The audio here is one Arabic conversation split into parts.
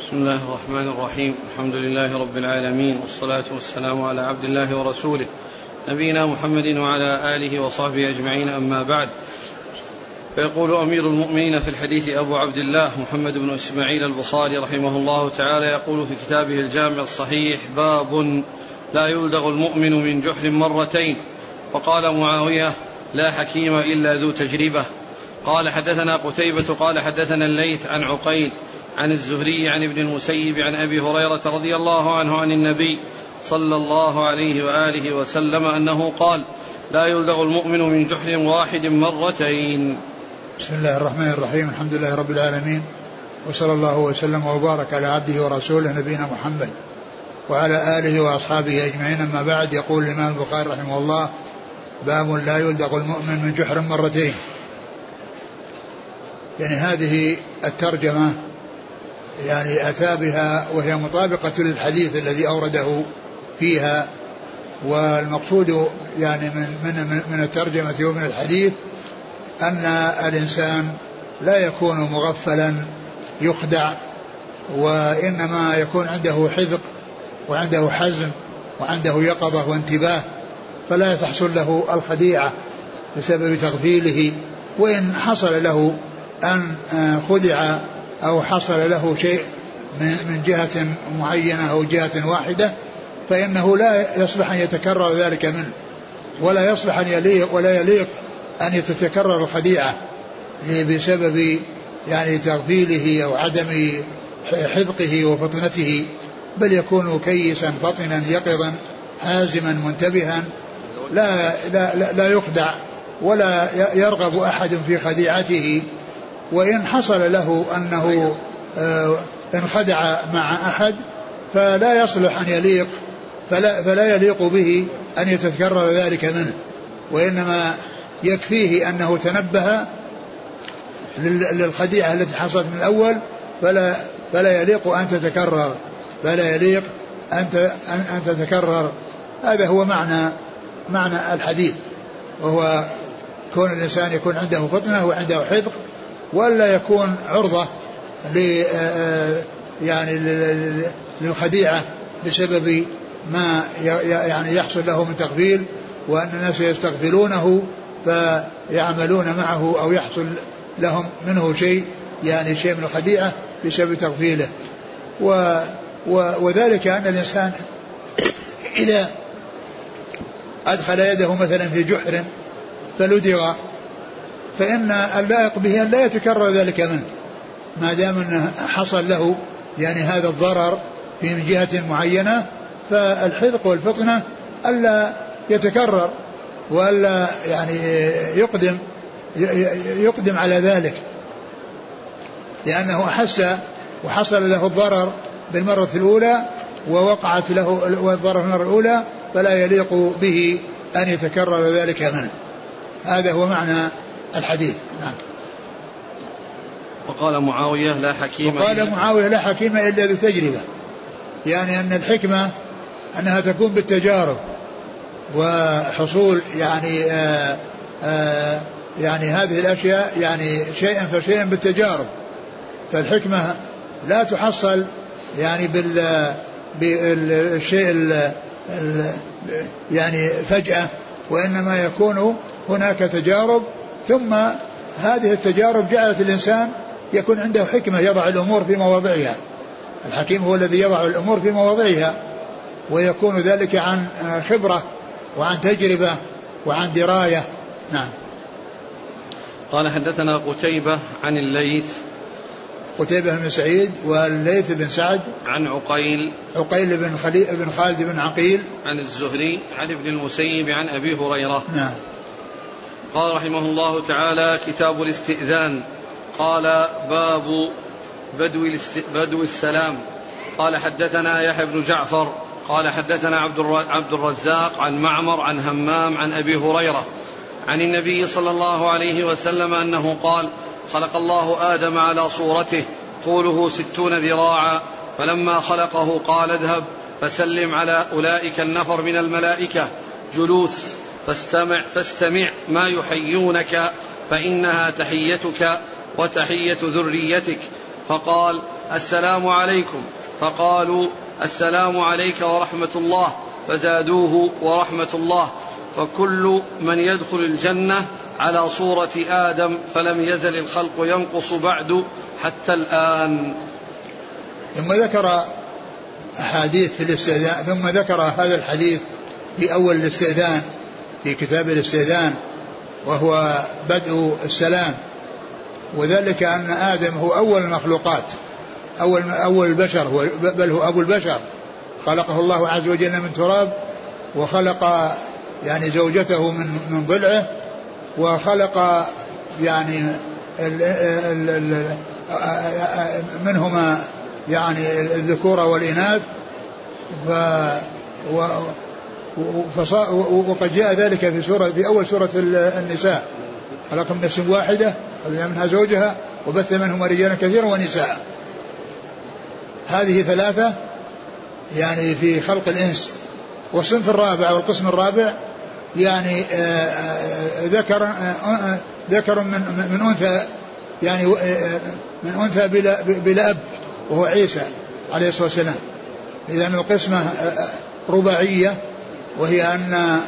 بسم الله الرحمن الرحيم. الحمد لله رب العالمين والصلاة والسلام على عبد الله ورسوله نبينا محمد وعلى آله وصحبه أجمعين أما بعد. فيقول أمير المؤمنين في الحديث أبو عبد الله محمد بن إسماعيل البخاري رحمه الله تعالى يقول في كتابه الجامع الصحيح باب لا يلدغ المؤمن من جحر مرتين. وقال معاوية لا حكيم إلا ذو تجربة. قال حدثنا قتيبة قال حدثنا الليث عن عقيل عن الزهري عن ابن المسيب عن أبي هريرة رضي الله عنه عن النبي صلى الله عليه وآله وسلم أنه قال لا يلدغ المؤمن من جحر واحد مرتين. بسم الله الرحمن الرحيم الحمد لله رب العالمين وصلى الله وسلم وبارك على عبده ورسوله نبينا محمد وعلى آله وأصحابه أجمعين. أما بعد يقول الإمام البخاري رحمه الله باب لا يلدغ المؤمن من جحر مرتين. يعني هذه الترجمة يعني أتى بها وهي مطابقة للحديث الذي أورده فيها والمقصود يعني من من من الترجمة ومن الحديث أن الإنسان لا يكون مغفلا يخدع وإنما يكون عنده حذق وعنده حزم وعنده يقظة وانتباه فلا تحصل له الخديعة بسبب تغفيله وإن حصل له أن خدع أو حصل له شيء من جهة معينة أو جهة واحدة فإنه لا يصلح أن يتكرر ذلك منه ولا يصلح أن يليق ولا يليق أن تتكرر الخديعة بسبب يعني تغفيله أو عدم حذقه وفطنته بل يكون كيسا فطنا يقظا حازما منتبها لا لا لا, لا يخدع ولا يرغب أحد في خديعته وإن حصل له أنه آه، انخدع مع أحد فلا يصلح أن يليق فلا, فلا يليق به أن يتكرر ذلك منه وإنما يكفيه أنه تنبه للخديعة التي حصلت من الأول فلا فلا يليق أن تتكرر فلا يليق أن أن تتكرر. هذا هو معنى معنى الحديث وهو كون الإنسان يكون عنده فطنة وعنده حذق ولا يكون عرضة ل يعني للخديعة بسبب ما يعني يحصل له من تغفيل وأن الناس يستغفلونه فيعملون معه أو يحصل لهم منه شيء يعني شيء من الخديعة بسبب تغفيله و وذلك أن الإنسان إذا أدخل يده مثلا في جحر فلدغ فإن اللائق به أن لا يتكرر ذلك منه. ما دام أنه حصل له يعني هذا الضرر في جهة معينة فالحذق والفطنة ألا يتكرر وألا يعني يقدم يقدم على ذلك. لأنه أحس وحصل له الضرر بالمرة الأولى ووقعت له الضرر المرة الأولى فلا يليق به أن يتكرر ذلك منه. هذا هو معنى الحديث. نعم. وقال معاوية لا حكيم وقال معاوية لا حكيم إلا ذو تجربة. يعني أن الحكمة أنها تكون بالتجارب وحصول يعني آآ آآ يعني هذه الأشياء يعني شيئا فشيئا بالتجارب. فالحكمة لا تحصل يعني بال بالشيء يعني فجأة وإنما يكون هناك تجارب ثم هذه التجارب جعلت الإنسان يكون عنده حكمة يضع الأمور في مواضعها. الحكيم هو الذي يضع الأمور في مواضعها ويكون ذلك عن خبرة وعن تجربة وعن دراية. نعم. قال حدثنا قتيبة عن الليث. قتيبة بن سعيد والليث بن سعد عن عقيل. عقيل بن خليل بن خالد بن عقيل. عن الزهري عن ابن المسيب عن أبي هريرة. نعم. قال رحمه الله تعالى كتاب الاستئذان. قال باب بدو, بدو السلام. قال حدثنا يحيى بن جعفر. قال حدثنا عبد الرزاق عن معمر عن همام عن أبي هريرة عن النبي صلى الله عليه وسلم أنه قال خلق الله آدم على صورته طوله ستون ذراعا فلما خلقه قال اذهب فسلم على أولئك النفر من الملائكة جلوس فاستمع فاستمع ما يحيونك فإنها تحيتك وتحية ذريتك. فقال السلام عليكم. فقالوا السلام عليك ورحمة الله. فزادوه ورحمة الله. فكل من يدخل الجنة على صورة آدم فلم يزل الخلق ينقص بعد حتى الآن. ثم ذكر أحاديث في الاستئذان ثم ذكر هذا الحديث في أول الاستئذان. في كتاب الاستئذان وهو بدء السلام. وذلك أن آدم هو أول المخلوقات أول أول البشر هو بل هو أبو البشر. خلقه الله عز وجل من تراب وخلق يعني زوجته من من ضلعه وخلق يعني ال ال ال منهما يعني الذكور والإناث. ف وقد جاء ذلك في سورة في أول سورة النساء. خلق من نفس واحدة منها زوجها وبث منهما رجالا كثيرا ونساء. هذه ثلاثة يعني في خلق الإنس. والصنف الرابع والقسم الرابع يعني آه، آه، ذكر آه، ذكر من من أنثى يعني من أنثى بلا بلا أب وهو عيسى عليه الصلاة والسلام. إذا القسمة رباعية وهي أن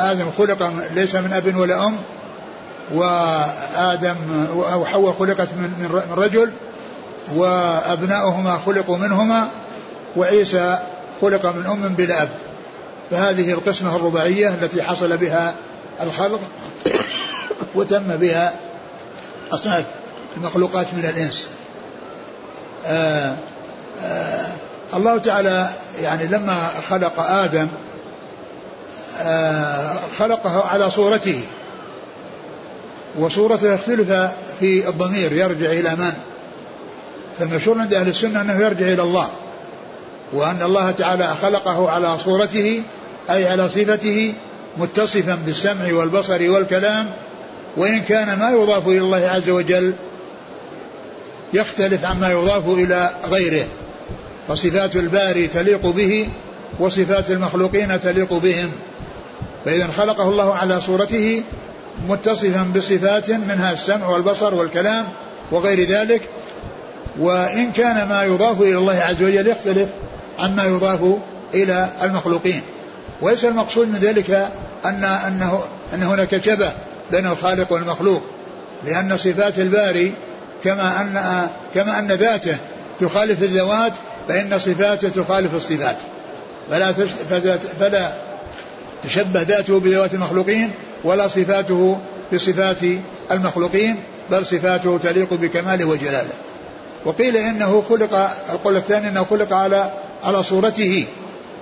آدم خلق ليس من أب ولا أم وآدم وحواء خلقت من رجل وأبناؤهما خلقوا منهما وعيسى خلق من أم بلا أب. فهذه القسمة الرباعية التي حصل بها الخلق وتم بها أصناف المخلوقات من الإنس. آآ آه، آآ آه، الله تعالى يعني لما خلق آدم خلقه على صورته. وصورته يختلف في الضمير يرجع إلى من؟ فالمشهور عند أهل السنة أنه يرجع إلى الله. وأن الله تعالى خلقه على صورته أي على صفته متصفا بالسمع والبصر والكلام. وإن كان ما يضاف إلى الله عز وجل يختلف عما يضاف إلى غيره. فصفات الباري تليق به وصفات المخلوقين تليق بهم. فإذا خلقه الله على صورته متصفا بصفات منها السمع والبصر والكلام وغير ذلك. وإن كان ما يضاف إلى الله عز وجل يختلف عما يضاف إلى المخلوقين. وليس المقصود من ذلك أن أنه أن هناك شبه بين الخالق والمخلوق لأن صفات الباري كما أن كما أن ذاته تخالف الذوات فإن صفاته تخالف الصفات. فلا فلا تشبه ذاته بذوات المخلوقين ولا صفاته بصفات المخلوقين بل صفاته تليق بكماله وجلاله. وقيل إنه خلق القول الثاني إنه خلق على على صورته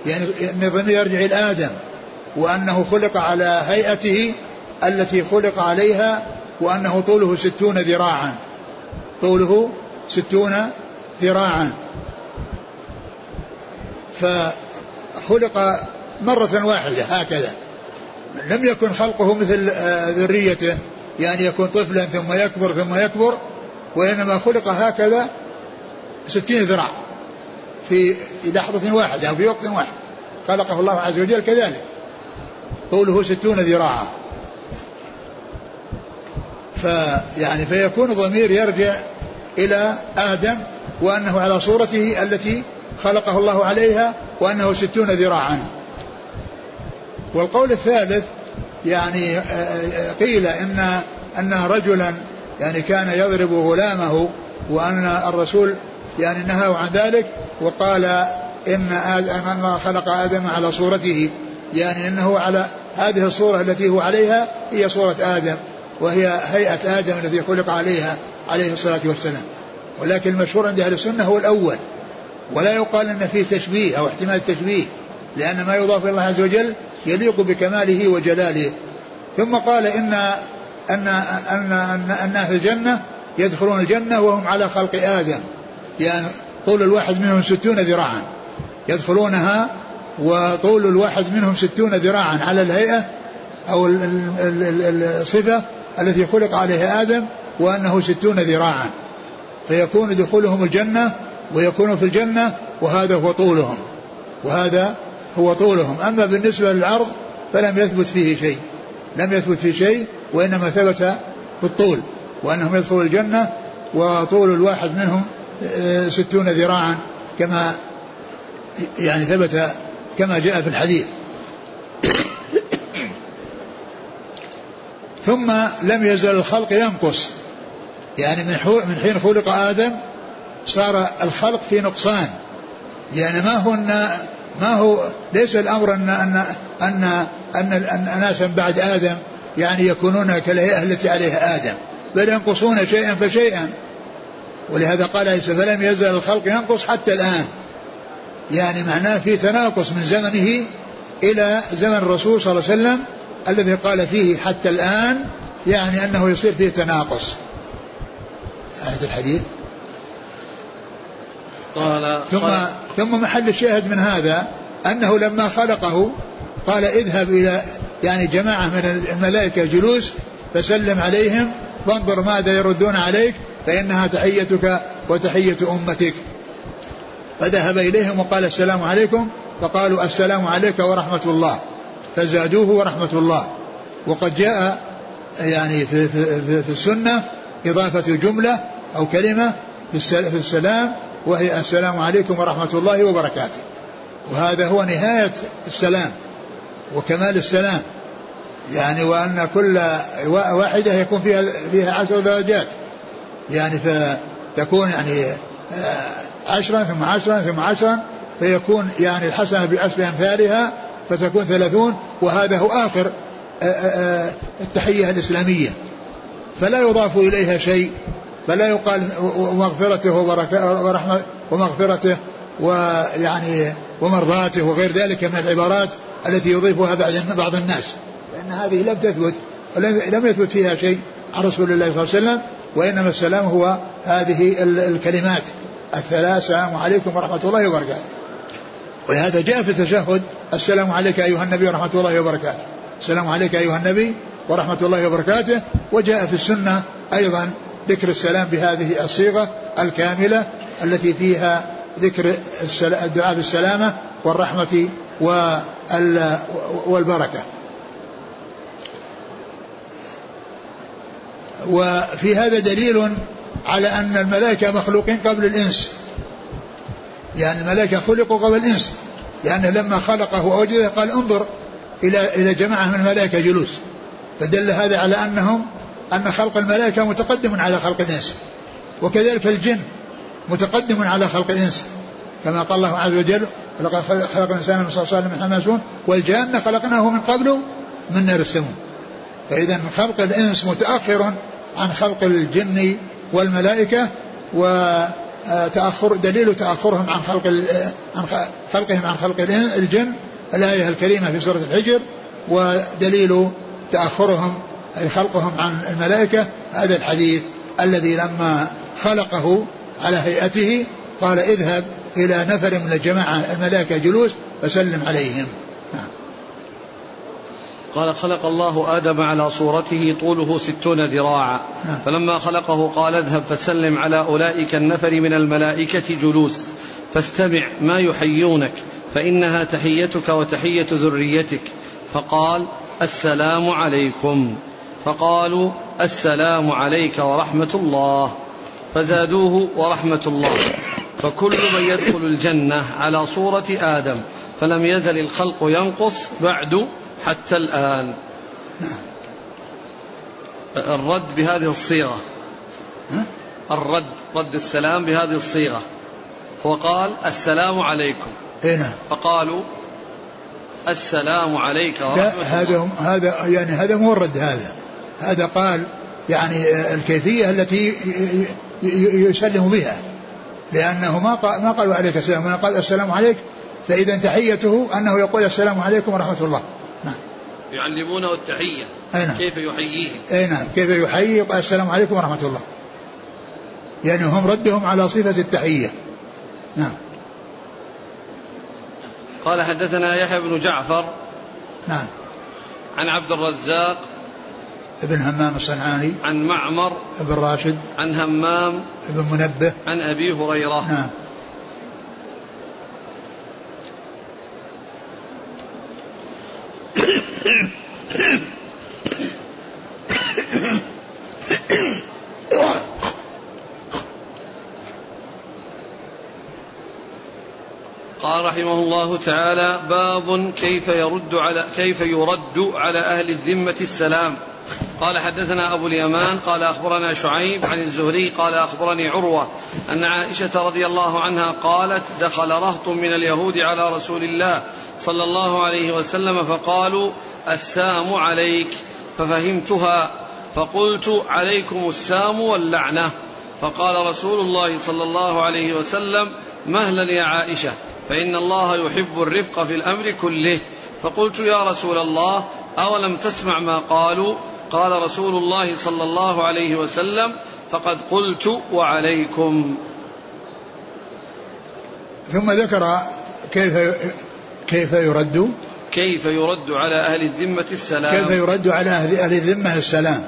يعني ان الضمير يرجع إلى آدم وأنه خلق على هيئته التي خلق عليها وأنه طوله ستون ذراعا. طوله ستون ذراعا. فخلق مرة واحدة هكذا. لم يكن خلقه مثل آه، ذريته يعني يكون طفلا ثم يكبر ثم يكبر وإنما خلق هكذا ستين ذراع في لحظة واحدة أو في وقت واحد. خلقه الله عز وجل كذلك. طوله ستون ذراعا. فيعني فيكون الضمير يرجع إلى آدم وأنه على صورته التي خلقه الله عليها وأنه ستون ذراعا. والقول الثالث يعني قيل إن أن رجلا يعني كان يضرب غلامه وأن الرسول يعني نهاه عن ذلك وقال أن الله خلق آدم على صورته يعني أنه على هذه الصورة التي هو عليها هي صورة آدم وهي هيئة آدم الذي خلق عليها عليه الصلاة والسلام. ولكن المشهور عند أهل السنة هو الأول ولا يقال أن فيه تشبيه أو احتمال تشبيه. لأن ما يضاف إلى الله عز وجل يليق بكماله وجلاله. ثم قال إن أن أن أن, أن أهل الجنة يدخلون الجنة وهم على خلق آدم. يعني طول الواحد منهم ستون ذراعا. يدخلونها وطول الواحد منهم ستون ذراعا على الهيئة أو الصفة التي خلق عليها آدم وأنه ستون ذراعا. فيكون دخولهم الجنة ويكون في الجنة وهذا هو طولهم. وهذا هو طولهم. أما بالنسبة للعرض فلم يثبت فيه شيء. لم يثبت فيه شيء وإنما ثبت في الطول وأنهم يدخلوا الجنة وطول الواحد منهم آه، ستون ذراعا كما يعني ثبت كما جاء في الحديث. ثم لم يزل الخلق ينقص. يعني من من حين خلق آدم صار الخلق في نقصان. يعني ما هو ما هو ليس الأمر ان ان ان ان, أن اناسا بعد آدم يعني يكونون كالهيئة التي عليها آدم بل ينقصون شيئا فشيئا. ولهذا قال عيسى فلم يزل الخلق ينقص حتى الآن. يعني معناه في تناقص من زمنه إلى زمن الرسول صلى الله عليه وسلم الذي قال فيه حتى الآن يعني أنه يصير فيه تناقص. هذا الحديث. قال ثم ثم محل الشاهد من هذا أنه لما خلقه قال اذهب إلى يعني جماعة من الملائكة جلوس فسلم عليهم وانظر ماذا يردون عليك فإنها تحيتك وتحية أمتك. فذهب إليهم وقال السلام عليكم فقالوا السلام عليك ورحمة الله. فزادوه ورحمة الله. وقد جاء يعني في, في, في, في السنة إضافة جملة أو كلمة في السلام وهي السلام عليكم ورحمة الله وبركاته. وهذا هو نهاية السلام وكمال السلام. يعني وأن كل واحدة يكون فيها فيها عشر درجات. يعني فتكون يعني آه، عشرا ثم عشرا ثم عشرا فيكون يعني الحسنة بعشر أمثالها فتكون ثلاثون وهذا هو آخر آه، آه، التحية الإسلامية. فلا يضاف إليها شيء. فلا يقال ومغفرته ورحمة ومغفرته ويعني ومرضاته وغير ذلك من العبارات التي يضيفها بعض بعض الناس. فإن هذه لم تثبت لم يثبت فيها شيء عن رسول الله صلى الله عليه وسلم وإنما السلام هو هذه الكلمات الثلاث السلام عليكم ورحمة الله وبركاته. ولهذا جاء في التشهد السلام عليك أيها النبي ورحمة الله وبركاته. السلام عليك أيها النبي ورحمة الله وبركاته. وجاء في السنة أيضا ذكر السلام بهذه الصيغة الكاملة التي فيها ذكر الدعاء بالسلامة والرحمة والبركة. وفي هذا دليل على أن الملائكة مخلوقين قبل الإنس. يعني الملائكة خلقوا قبل الإنس. لأنه لما خلقه وأوجده قال انظر إلى إلى جماعة من الملائكة جلوس. فدل هذا على أنهم أن خلق الملائكة متقدم على خلق الإنس وكذلك الجن متقدم على خلق الإنس. كما قال الله عز وجل ولقد خلق الإنسان من صلصال من حماسون والجان خلقناه من قبل من نار السموم. فإذا خلق الإنس متأخر عن خلق الجن والملائكة وتأخر دليل تأخرهم عن خلق عن خلقهم عن خلق الجن الآية الكريمة في سورة الحجر ودليل تأخرهم أي خلقهم عن الملائكة هذا الحديث الذي لما خلقه على هيئته قال اذهب إلى نفر من الجماعة الملائكة جلوس فسلم عليهم. نعم. قال خلق الله آدم على صورته طوله ستون ذراعا. نعم. فلما خلقه قال اذهب فسلم على أولئك النفر من الملائكة جلوس. فاستمع ما يحيونك فإنها تحيتك وتحية ذريتك. فقال السلام عليكم. فقالوا السلام عليك ورحمة الله. فزادوه ورحمة الله. فكل من يدخل الجنة على صورة آدم فلم يزل الخلق ينقص بعد حتى الآن. الرد بهذه الصيغة. الرد رد السلام بهذه الصيغة. وقال السلام عليكم. نعم. فقالوا السلام عليك ورحمة الله. هذا هذا يعني هذا مو الرد هذا. هذا قال يعني الكيفية التي يسلم بها لأنه ما قال ما قالوا عليك السلام قال السلام عليك فإذا تحيته أنه يقول السلام عليكم ورحمة الله. نعم. يعلمونه التحية أي نعم. كيف يحييه. أي نعم. كيف يحيي؟ يقول السلام عليكم ورحمة الله. يعني هم ردهم على صفة التحية. نعم. قال حدثنا يحيى بن جعفر نعم. عن عبد الرزاق ابن همام الصنعاني عن معمر ابن راشد عن همام ابن منبه. عن أبي هريرة. نعم. قال رحمه الله تعالى باب كيف يرد على كيف يرد على أهل الذمة السلام. قال حدثنا أبو اليمان قال أخبرنا شعيب عن الزهري قال أخبرني عروة أن عائشة رضي الله عنها قالت دخل رهط من اليهود على رسول الله صلى الله عليه وسلم فقالوا السام عليك. ففهمتها فقلت عليكم السام واللعنة. فقال رسول الله صلى الله عليه وسلم مهلا يا عائشة. فإن الله يحب الرفق في الأمر كله. فقلت يا رسول الله أولم تسمع ما قالوا؟ قال رسول الله صلى الله عليه وسلم فقد قلت وعليكم. ثم ذكر كيف كيف يرد؟ كيف يرد على أهل الذمة السلام؟ كيف يرد على أهل الذمة السلام؟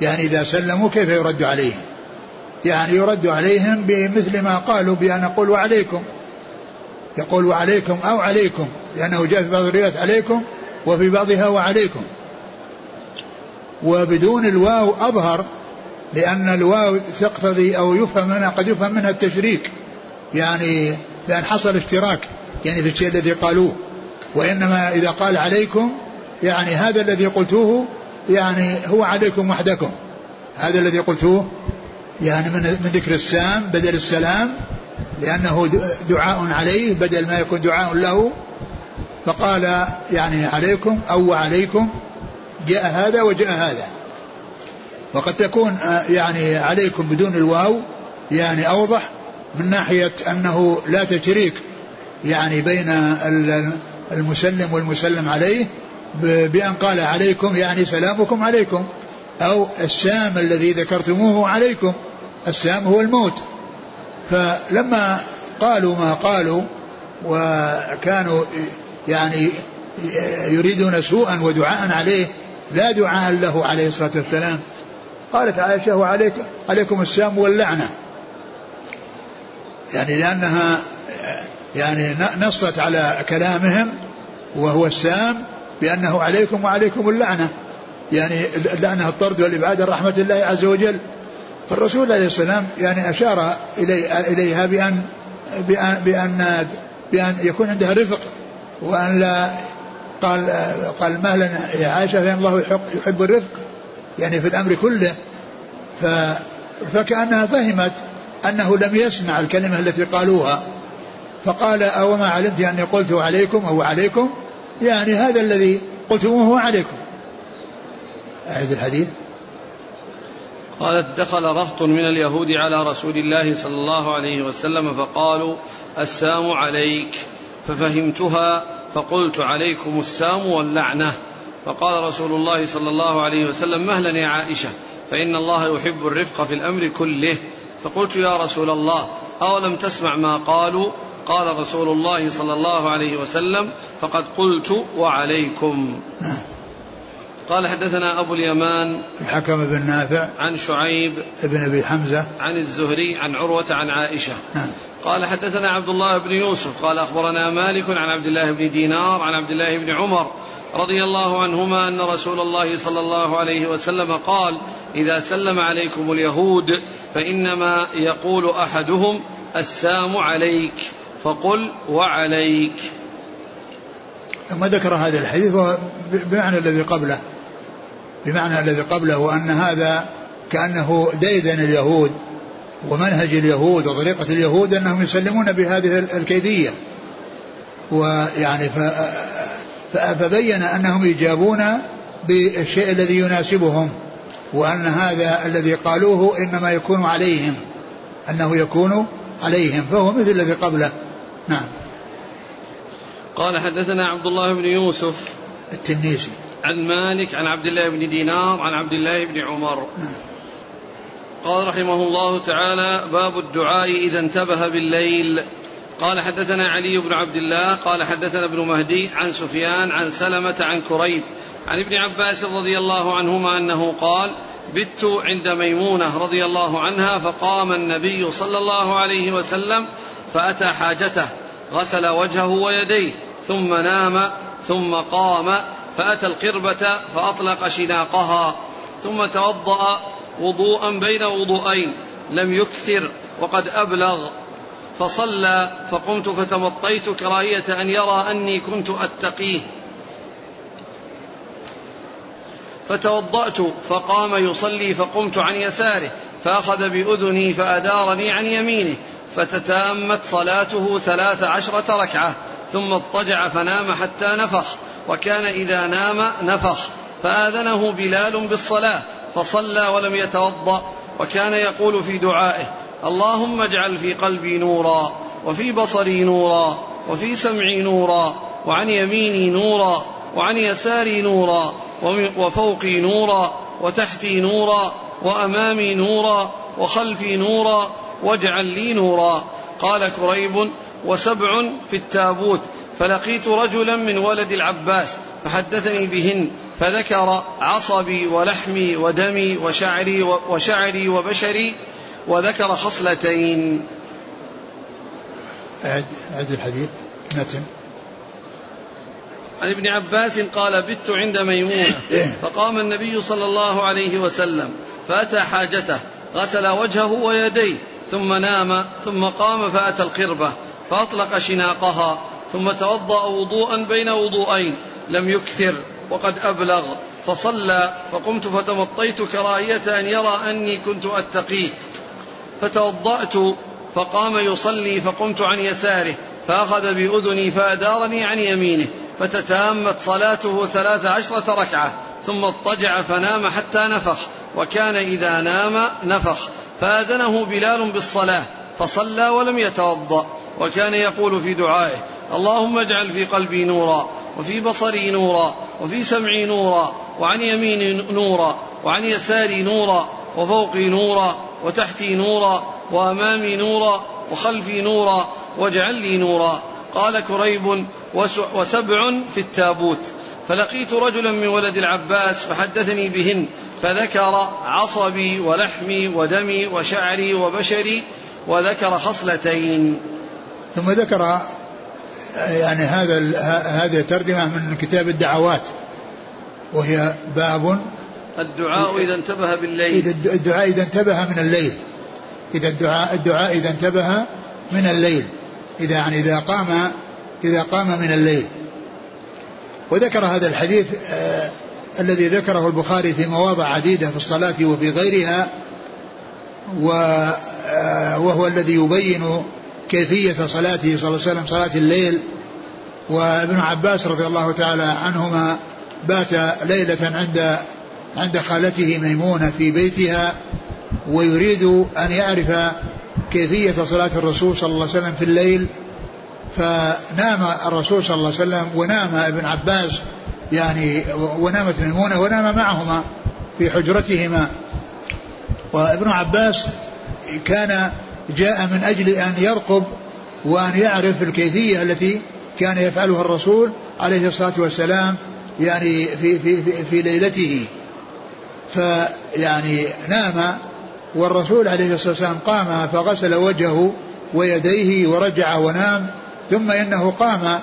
يعني إذا سلموا كيف يرد عليهم؟ يعني يرد عليهم بمثل ما قالوا بأن نقول وعليكم. يقول وعليكم أو عليكم لأنه جاء في بعض الروايات عليكم وفي بعضها وعليكم. وبدون الواو أظهر لأن الواو تقتضي أو يفهم منها قد يفهم منها التشريك. يعني لأن حصل اشتراك يعني في الشيء الذي قالوه. وإنما إذا قال عليكم يعني هذا الذي قلتوه يعني هو عليكم وحدكم. هذا الذي قلتوه يعني من من ذكر السام بدل السلام لأنه دعاء عليه بدل ما يكون دعاء له فقال يعني عليكم أو عليكم جاء هذا وجاء هذا. وقد تكون آه، يعني عليكم بدون الواو يعني أوضح من ناحية أنه لا تشريك يعني بين المسلم والمسلم عليه بأن قال عليكم يعني سلامكم عليكم أو السام الذي ذكرتموه عليكم السام هو الموت. فلما قالوا ما قالوا وكانوا يعني يريدون سوءا ودعاء عليه لا دعاء له عليه الصلاة والسلام. قالت عائشة وعليك عليكم السام واللعنة. يعني لأنها يعني نصت على كلامهم وهو السام بأنه عليكم وعليكم اللعنة. يعني اللعنة الطرد والإبعاد عن رحمة الله عز وجل. فالرسول عليه السلام يعني أشار إلي إليها بأن بأن بأن بأن يكون عندها رفق وأن لا قال قال مهلا يا عائشة فإن الله يحب, يحب الرفق. يعني في الأمر كله. ف فكأنها فهمت أنه لم يسمع الكلمة التي قالوها. فقال أو ما علمت أني قلت عليكم أو عليكم؟ يعني هذا الذي قلتموه عليكم. أعد الحديث. قالت دخل رهط من اليهود على رسول الله صلى الله عليه وسلم فقالوا السام عليك. ففهمتها فقلت عليكم السام واللعنة. فقال رسول الله صلى الله عليه وسلم مهلا يا عائشة فإن الله يحب الرفق في الأمر كله. فقلت يا رسول الله أولم تسمع ما قالوا؟ قال رسول الله صلى الله عليه وسلم فقد قلت وعليكم. قال حدثنا أبو اليمان الحكم بن نافع عن شعيب بن أبي حمزة عن الزهري عن عروة عن عائشة. نعم. قال حدثنا عبد الله بن يوسف قال أخبرنا مالك عن عبد الله بن دينار عن عبد الله بن عمر رضي الله عنهما أن رسول الله صلى الله عليه وسلم قال إذا سلم عليكم اليهود فإنما يقول أحدهم السام عليك فقل وعليك. ثم ذكر هذا الحديث بمعنى الذي قبله. بمعنى الذي قبله وأن هذا كأنه ديدن اليهود ومنهج اليهود وطريقة اليهود أنهم يسلمون بهذه الكيفية ويعني فبين أنهم يجابون بالشيء الذي يناسبهم وأن هذا الذي قالوه إنما يكون عليهم أنه يكون عليهم فهو مثل الذي قبله. نعم. قال حدثنا عبد الله بن يوسف. التنيسي. عن مالك عن عبد الله بن دينار عن عبد الله بن عمر. قال رحمه الله تعالى باب الدعاء إذا انتبه بالليل قال حدثنا علي بن عبد الله قال حدثنا ابن مهدي عن سفيان عن سلمة عن كريب عن ابن عباس رضي الله عنهما أنه قال بت عند ميمونة رضي الله عنها فقام النبي صلى الله عليه وسلم فأتى حاجته غسل وجهه ويديه ثم نام ثم قام فأتى القربة فأطلق شناقها ثم توضأ وضوءا بين وضوءين لم يكثر وقد أبلغ فصلى فقمت فتمطيت كراهية أن يرى أني كنت أتقيه. فتوضأت فقام يصلي فقمت عن يساره فأخذ بأذني فأدارني عن يمينه فتتامت صلاته ثلاث عشرة ركعة. ثم اضطجع فنام حتى نفخ وكان إذا نام نفخ فآذنه بلال بالصلاة فصلى ولم يتوضأ وكان يقول في دعائه اللهم اجعل في قلبي نورا وفي بصري نورا وفي سمعي نورا وعن يميني نورا وعن يساري نورا وفوقي نورا وتحتي نورا وأمامي نورا وخلفي نورا واجعل لي نورا. قال كريب وسبع في التابوت. فلقيت رجلا من ولد العباس فحدثني بهن فذكر عصبي ولحمي ودمي وشعري وشعري وبشري وذكر خصلتين. أعد أعد الحديث. متن عن ابن عباس قال بت عند ميمونة. فقام النبي صلى الله عليه وسلم فأتى حاجته غسل وجهه ويديه ثم نام ثم قام فأتى القربة. فأطلق شناقها ثم توضأ وضوءا بين وضوءين لم يكثر وقد أبلغ فصلى فقمت فتمطيت كراهية أن يرى أني كنت أتقيه. فتوضأت فقام يصلي فقمت عن يساره فأخذ بأذني فأدارني عن يمينه فتتامت صلاته ثلاث عشرة ركعة ثم اضطجع فنام حتى نفخ وكان إذا نام نفخ فآذنه بلال بالصلاة. فصلى ولم يتوضأ وكان يقول في دعائه اللهم اجعل في قلبي نورا وفي بصري نورا وفي سمعي نورا وعن يميني نورا وعن يساري نورا وفوقي نورا وتحتي نورا وأمامي نورا وخلفي نورا واجعل لي نورا قال كريب وسبع في التابوت. فلقيت رجلا من ولد العباس فحدثني بهن فذكر عصبي ولحمي ودمي وشعري وبشري وذكر خصلتين. ثم ذكر يعني هذا هذه ترجمة من كتاب الدعوات وهي باب الدعاء إذا انتبه بالليل. إذا الدعاء إذا انتبه من الليل. إذا الدعاء الدعاء إذا انتبه من الليل. إذا يعني إذا قام إذا قام من الليل. وذكر هذا الحديث آه الذي ذكره البخاري في مواضع عديدة في الصلاة وفي غيرها آه وهو الذي يبين كيفية صلاته صلى الله عليه وسلم صلاة الليل. وابن عباس رضي الله تعالى عنهما بات ليلة عند عند خالته ميمونة في بيتها ويريد أن يعرف كيفية صلاة الرسول صلى الله عليه وسلم في الليل. فنام الرسول صلى الله عليه وسلم ونام ابن عباس يعني ونامت ميمونة ونام معهما في حجرتهما. وابن عباس كان جاء من أجل أن يرقب وأن يعرف الكيفية التي كان يفعلها الرسول عليه الصلاة والسلام يعني في, في, في, في ليلته. فيعني نام والرسول عليه الصلاة والسلام قام فغسل وجهه ويديه ورجع ونام ثم إنه قام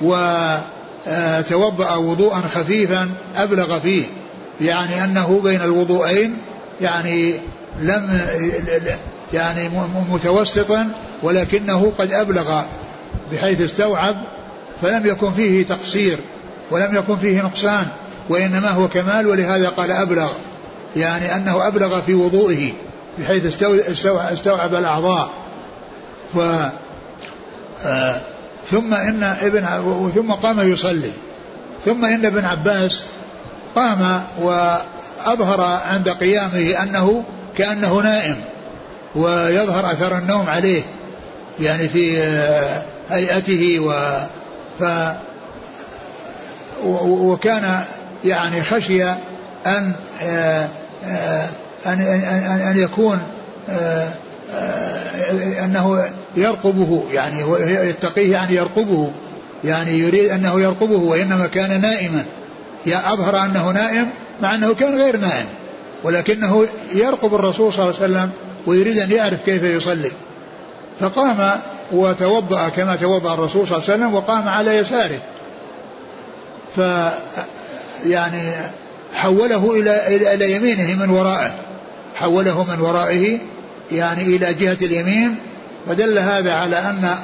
وتوضأ وضوءا خفيفا أبلغ فيه. يعني أنه بين الوضوءين يعني لم يعني متوسطا ولكنه قد أبلغ بحيث استوعب فلم يكن فيه تقصير ولم يكن فيه نقصان وإنما هو كمال ولهذا قال أبلغ يعني أنه أبلغ في وضوئه بحيث استوعب الأعضاء. ف آه ثم إن ابن ثم قام يصلي. ثم إن ابن عباس قام وأظهر عند قيامه أنه كأنه نائم ويظهر أثر النوم عليه يعني في آه، هيئته و ف وكان يعني خشي أن آه، آه، أن أن أن يكون أنه يرقبه يعني يتقيه يعني يرقبه يعني يريد أنه يرقبه وإنما كان نائما. يا أظهر أنه نائم مع أنه كان غير نائم. ولكنه يرقب الرسول صلى الله عليه وسلم ويريد أن يعرف كيف يصلي. فقام وتوضأ كما توضأ الرسول صلى الله عليه وسلم وقام على يساره. ف يعني حوله إلى إلى يمينه من ورائه. حوله من ورائه يعني إلى جهة اليمين. فدل هذا على أن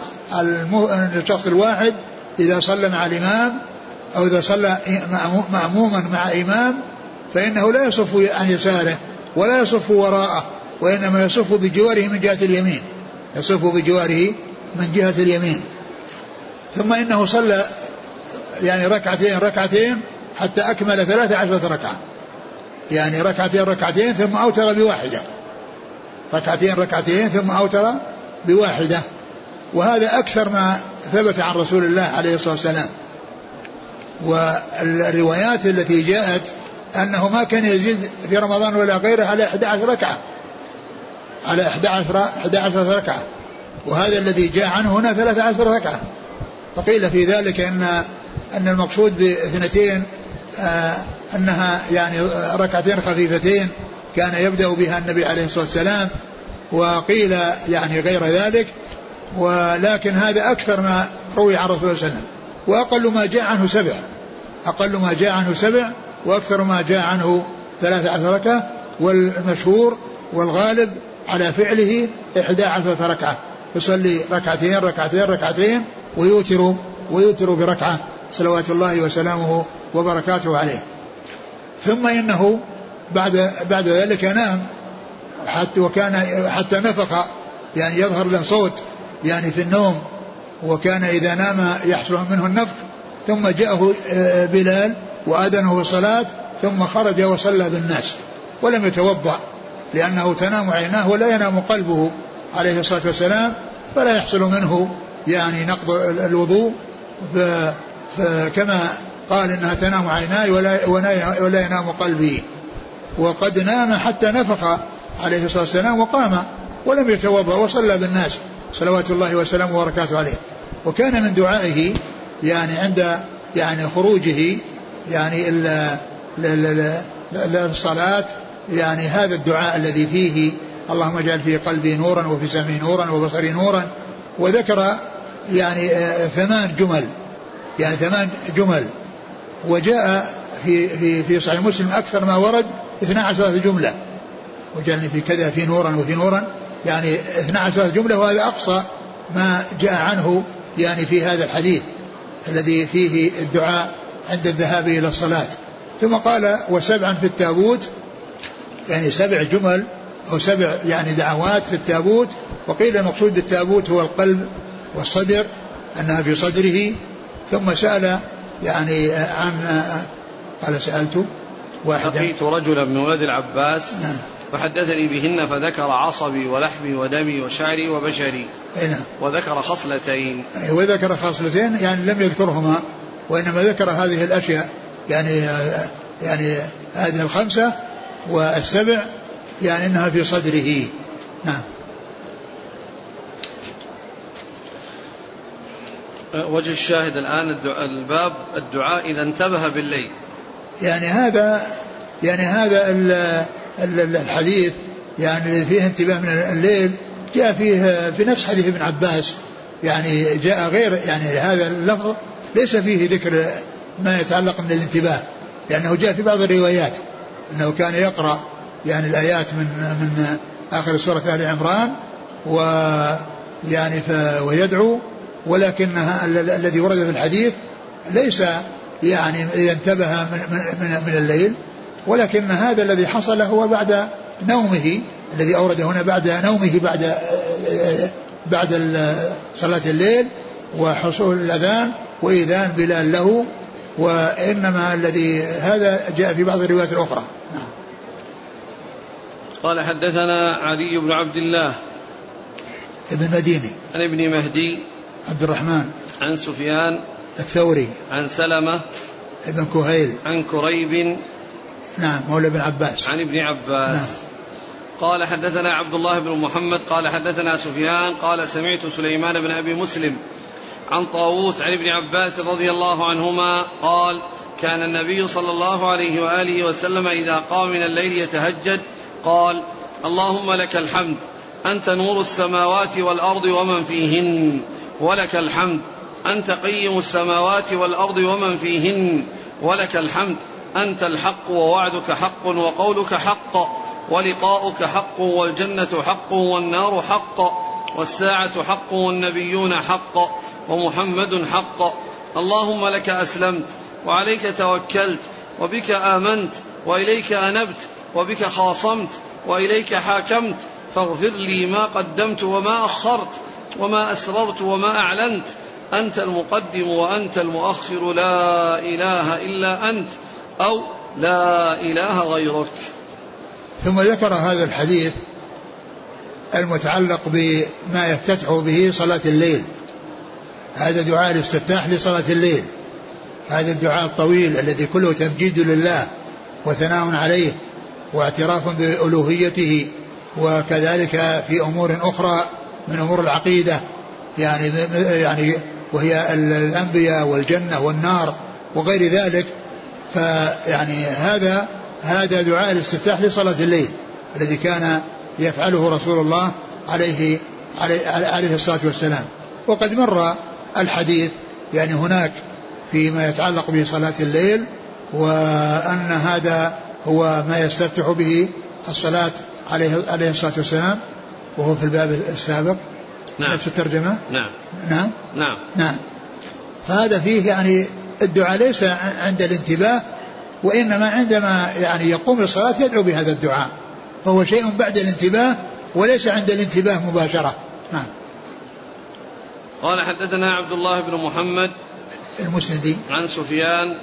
الشخص الواحد إذا صلى مع الإمام أو إذا صلى مأموما مع إمام فإنه لا يصف عن يساره ولا يصف وراءه وإنما يصف بجواره من جهة اليمين. يصف بجواره من جهة اليمين. ثم إنه صلى يعني ركعتين ركعتين حتى أكمل ثلاثة عشرة ركعة. يعني ركعتين ركعتين ثم أوتر بواحدة. ركعتين ركعتين ثم أوتر بواحدة. وهذا أكثر ما ثبت عن رسول الله عليه الصلاة والسلام. والروايات التي جاءت أنه ما كان يزيد في رمضان ولا غيره على 11 ركعة. على 11 11 ركعة. وهذا الذي جاء عنه هنا 13 ركعة. فقيل في ذلك أن أن المقصود باثنتين آه أنها يعني ركعتين خفيفتين كان يبدأ بها النبي عليه الصلاة والسلام وقيل يعني غير ذلك. ولكن هذا أكثر ما روي عن رسول الله صلى الله عليه وسلم. وأقل ما جاء عنه سبع. أقل ما جاء عنه سبع وأكثر ما جاء عنه ثلاثة عشر ركعة والمشهور والغالب على فعله إحدى عشرة ركعة. يصلي ركعتين ركعتين ركعتين ويوتر ويوتر بركعة. صلوات الله وسلامه وبركاته عليه. ثم إنه بعد بعد ذلك نام. حتى وكان حتى نفخ يعني يظهر له صوت يعني في النوم. وكان إذا نام يحصل منه النفخ ثم جاءه آه، بلال وآذنه بالصلاة ثم خرج وصلى بالناس ولم يتوضأ لأنه تنام عيناه ولا ينام قلبه عليه الصلاة والسلام فلا يحصل منه يعني نقض الوضوء. كما قال إنها تنام عيناي ولا, ولا ينام قلبي. وقد نام حتى نفخ عليه الصلاة والسلام وقام ولم يتوضأ وصلى بالناس. صلوات الله وسلامه وبركاته عليه. وكان من دعائه يعني عند يعني خروجه يعني الصلاة يعني هذا الدعاء الذي فيه اللهم اجعل في قلبي نورا وفي سمعي نورا وبصري نورا. وذكر يعني آه، ثمان جمل يعني ثمان جمل. وجاء في في في صحيح مسلم أكثر ما ورد 12 جملة. وجعلني في كذا في نورا وفي نورا. يعني 12 جملة وهذا أقصى ما جاء عنه يعني في هذا الحديث. الذي فيه الدعاء عند الذهاب إلى الصلاة. ثم قال وسبعا في التابوت يعني سبع جمل أو سبع يعني دعوات في التابوت. وقيل المقصود بالتابوت هو القلب والصدر أنها في صدره. ثم سأل يعني عن قال سألت واحدا. لقيت رجلا من ولد العباس نعم. فحدثني بهن فذكر عصبي ولحمي ودمي وشعري وبشري. نعم. وذكر خصلتين. وذكر خصلتين يعني لم يذكرهما وإنما ذكر هذه الأشياء يعني يعني هذه الخمسة والسبع يعني أنها في صدره. نعم. وجه الشاهد الآن الدعاء الباب الدعاء إذا انتبه بالليل. يعني هذا يعني هذا الحديث يعني الذي فيه انتباه من الليل جاء فيه في نفس حديث ابن عباس يعني جاء غير يعني هذا اللفظ ليس فيه ذكر ما يتعلق من الانتباه لأنه جاء في بعض الروايات أنه كان يقرأ يعني الآيات من من آخر سورة آل عمران ويعني ويدعو ولكنها الذي ورد في الحديث ليس يعني إذا انتبه من, من, من الليل ولكن هذا الذي حصل هو بعد نومه الذي أورد هنا بعد نومه بعد بعد صلاة الليل وحصول الأذان وإذان بلال له وإنما الذي هذا جاء في بعض الروايات الأخرى. قال حدثنا علي بن عبد الله ابن مديني عن ابن مهدي عبد الرحمن. عن سفيان الثوري. عن سلمة ابن كهيل. عن كريب نعم مولى بن عباس. عن ابن عباس. نعم. قال حدثنا عبد الله بن محمد قال حدثنا سفيان قال سمعت سليمان بن أبي مسلم عن طاووس عن ابن عباس رضي الله عنهما قال كان النبي صلى الله عليه وآله وسلم إذا قام من الليل يتهجد قال اللهم لك الحمد أنت نور السماوات والأرض ومن فيهن. ولك الحمد أنت قيم السماوات والأرض ومن فيهن. ولك الحمد أنت الحق ووعدك حق وقولك حق ولقاؤك حق والجنة حق والنار حق والساعة حق والنبيون حق ومحمد حق. اللهم لك أسلمت وعليك توكلت وبك آمنت وإليك أنبت وبك خاصمت وإليك حاكمت. فاغفر لي ما قدمت وما أخرت وما أسررت وما أعلنت. أنت المقدم وأنت المؤخر. لا إله إلا أنت. أو لا إله غيرك. ثم ذكر هذا الحديث المتعلق بما يفتتح به صلاة الليل. هذا دعاء الاستفتاح لصلاة الليل. هذا الدعاء الطويل الذي كله تمجيد لله وثناء عليه واعتراف بألوهيته وكذلك في أمور أخرى من أمور العقيدة. يعني يعني وهي الأنبياء والجنة والنار وغير ذلك فيعني هذا هذا دعاء الاستفتاح لصلاة الليل الذي كان يفعله رسول الله عليه عليه, عليه الصلاة والسلام. وقد مر الحديث يعني هناك فيما يتعلق بصلاة الليل وأن هذا هو ما يستفتح به الصلاة عليه عليه الصلاة والسلام وهو في الباب السابق. نعم. نفس الترجمة؟ نعم. نعم؟ نعم. نعم. فهذا فيه يعني الدعاء ليس عند الانتباه وإنما عندما يعني يقوم للصلاة يدعو بهذا الدعاء فهو شيء بعد الانتباه وليس عند الانتباه مباشرة. نعم. قال حدثنا عبد الله بن محمد المسندي. عن سفيان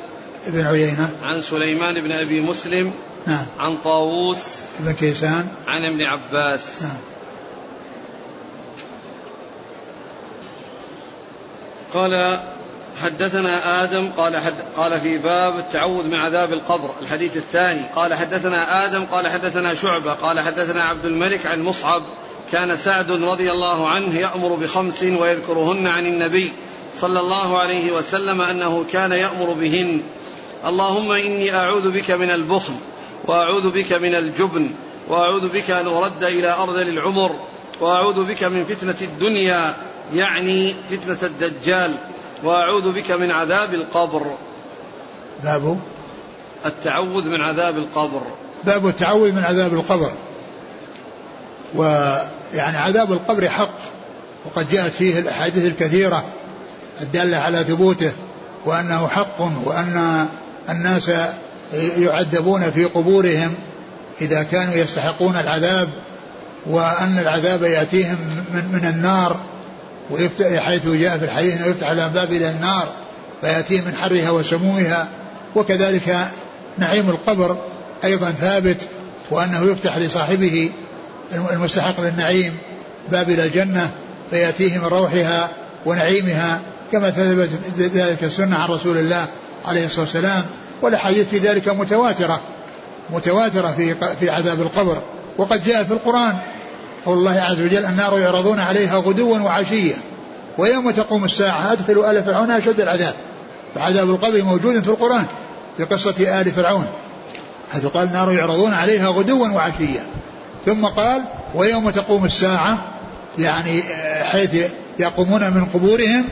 بن عيينة. عن سليمان بن أبي مسلم نعم. عن طاووس بن كيسان. عن ابن عباس. نعم. قال حدثنا آدم قال حد قال في باب التعوذ من عذاب القبر الحديث الثاني. قال حدثنا آدم قال حدثنا شعبة قال حدثنا عبد الملك عن مصعب كان سعد رضي الله عنه يأمر بخمس ويذكرهن عن النبي صلى الله عليه وسلم أنه كان يأمر بهن. اللهم إني أعوذ بك من البخل وأعوذ بك من الجبن وأعوذ بك أن أرد إلى أرذل العمر وأعوذ بك من فتنة الدنيا يعني فتنة الدجال. وأعوذ بك من عذاب القبر. باب؟ التعوذ من عذاب القبر. باب التعوذ من عذاب القبر. ويعني عذاب القبر حق وقد جاءت فيه الأحاديث الكثيرة الدالة على ثبوته وأنه حق وأن الناس يعذبون في قبورهم إذا كانوا يستحقون العذاب وأن العذاب يأتيهم من, من النار. ويفتح حيث جاء في الحديث أنه يفتح الأبواب إلى النار فيأتيه من حرها وسمومها. وكذلك نعيم القبر أيضا ثابت وأنه يفتح لصاحبه المستحق للنعيم باب إلى الجنة فيأتيه من روحها ونعيمها كما ثبت ذلك السنة عن رسول الله عليه الصلاة والسلام. والأحاديث في ذلك متواترة متواترة في في عذاب القبر. وقد جاء في القرآن قول الله عز وجل النار يعرضون عليها غدوا وعشيا. ويوم تقوم الساعة أدخلوا آل فرعون أشد العذاب. فعذاب القبر موجود في القرآن في قصة آل فرعون. حيث قال النار يعرضون عليها غدوا وعشيا. ثم قال ويوم تقوم الساعة يعني حيث يقومون من قبورهم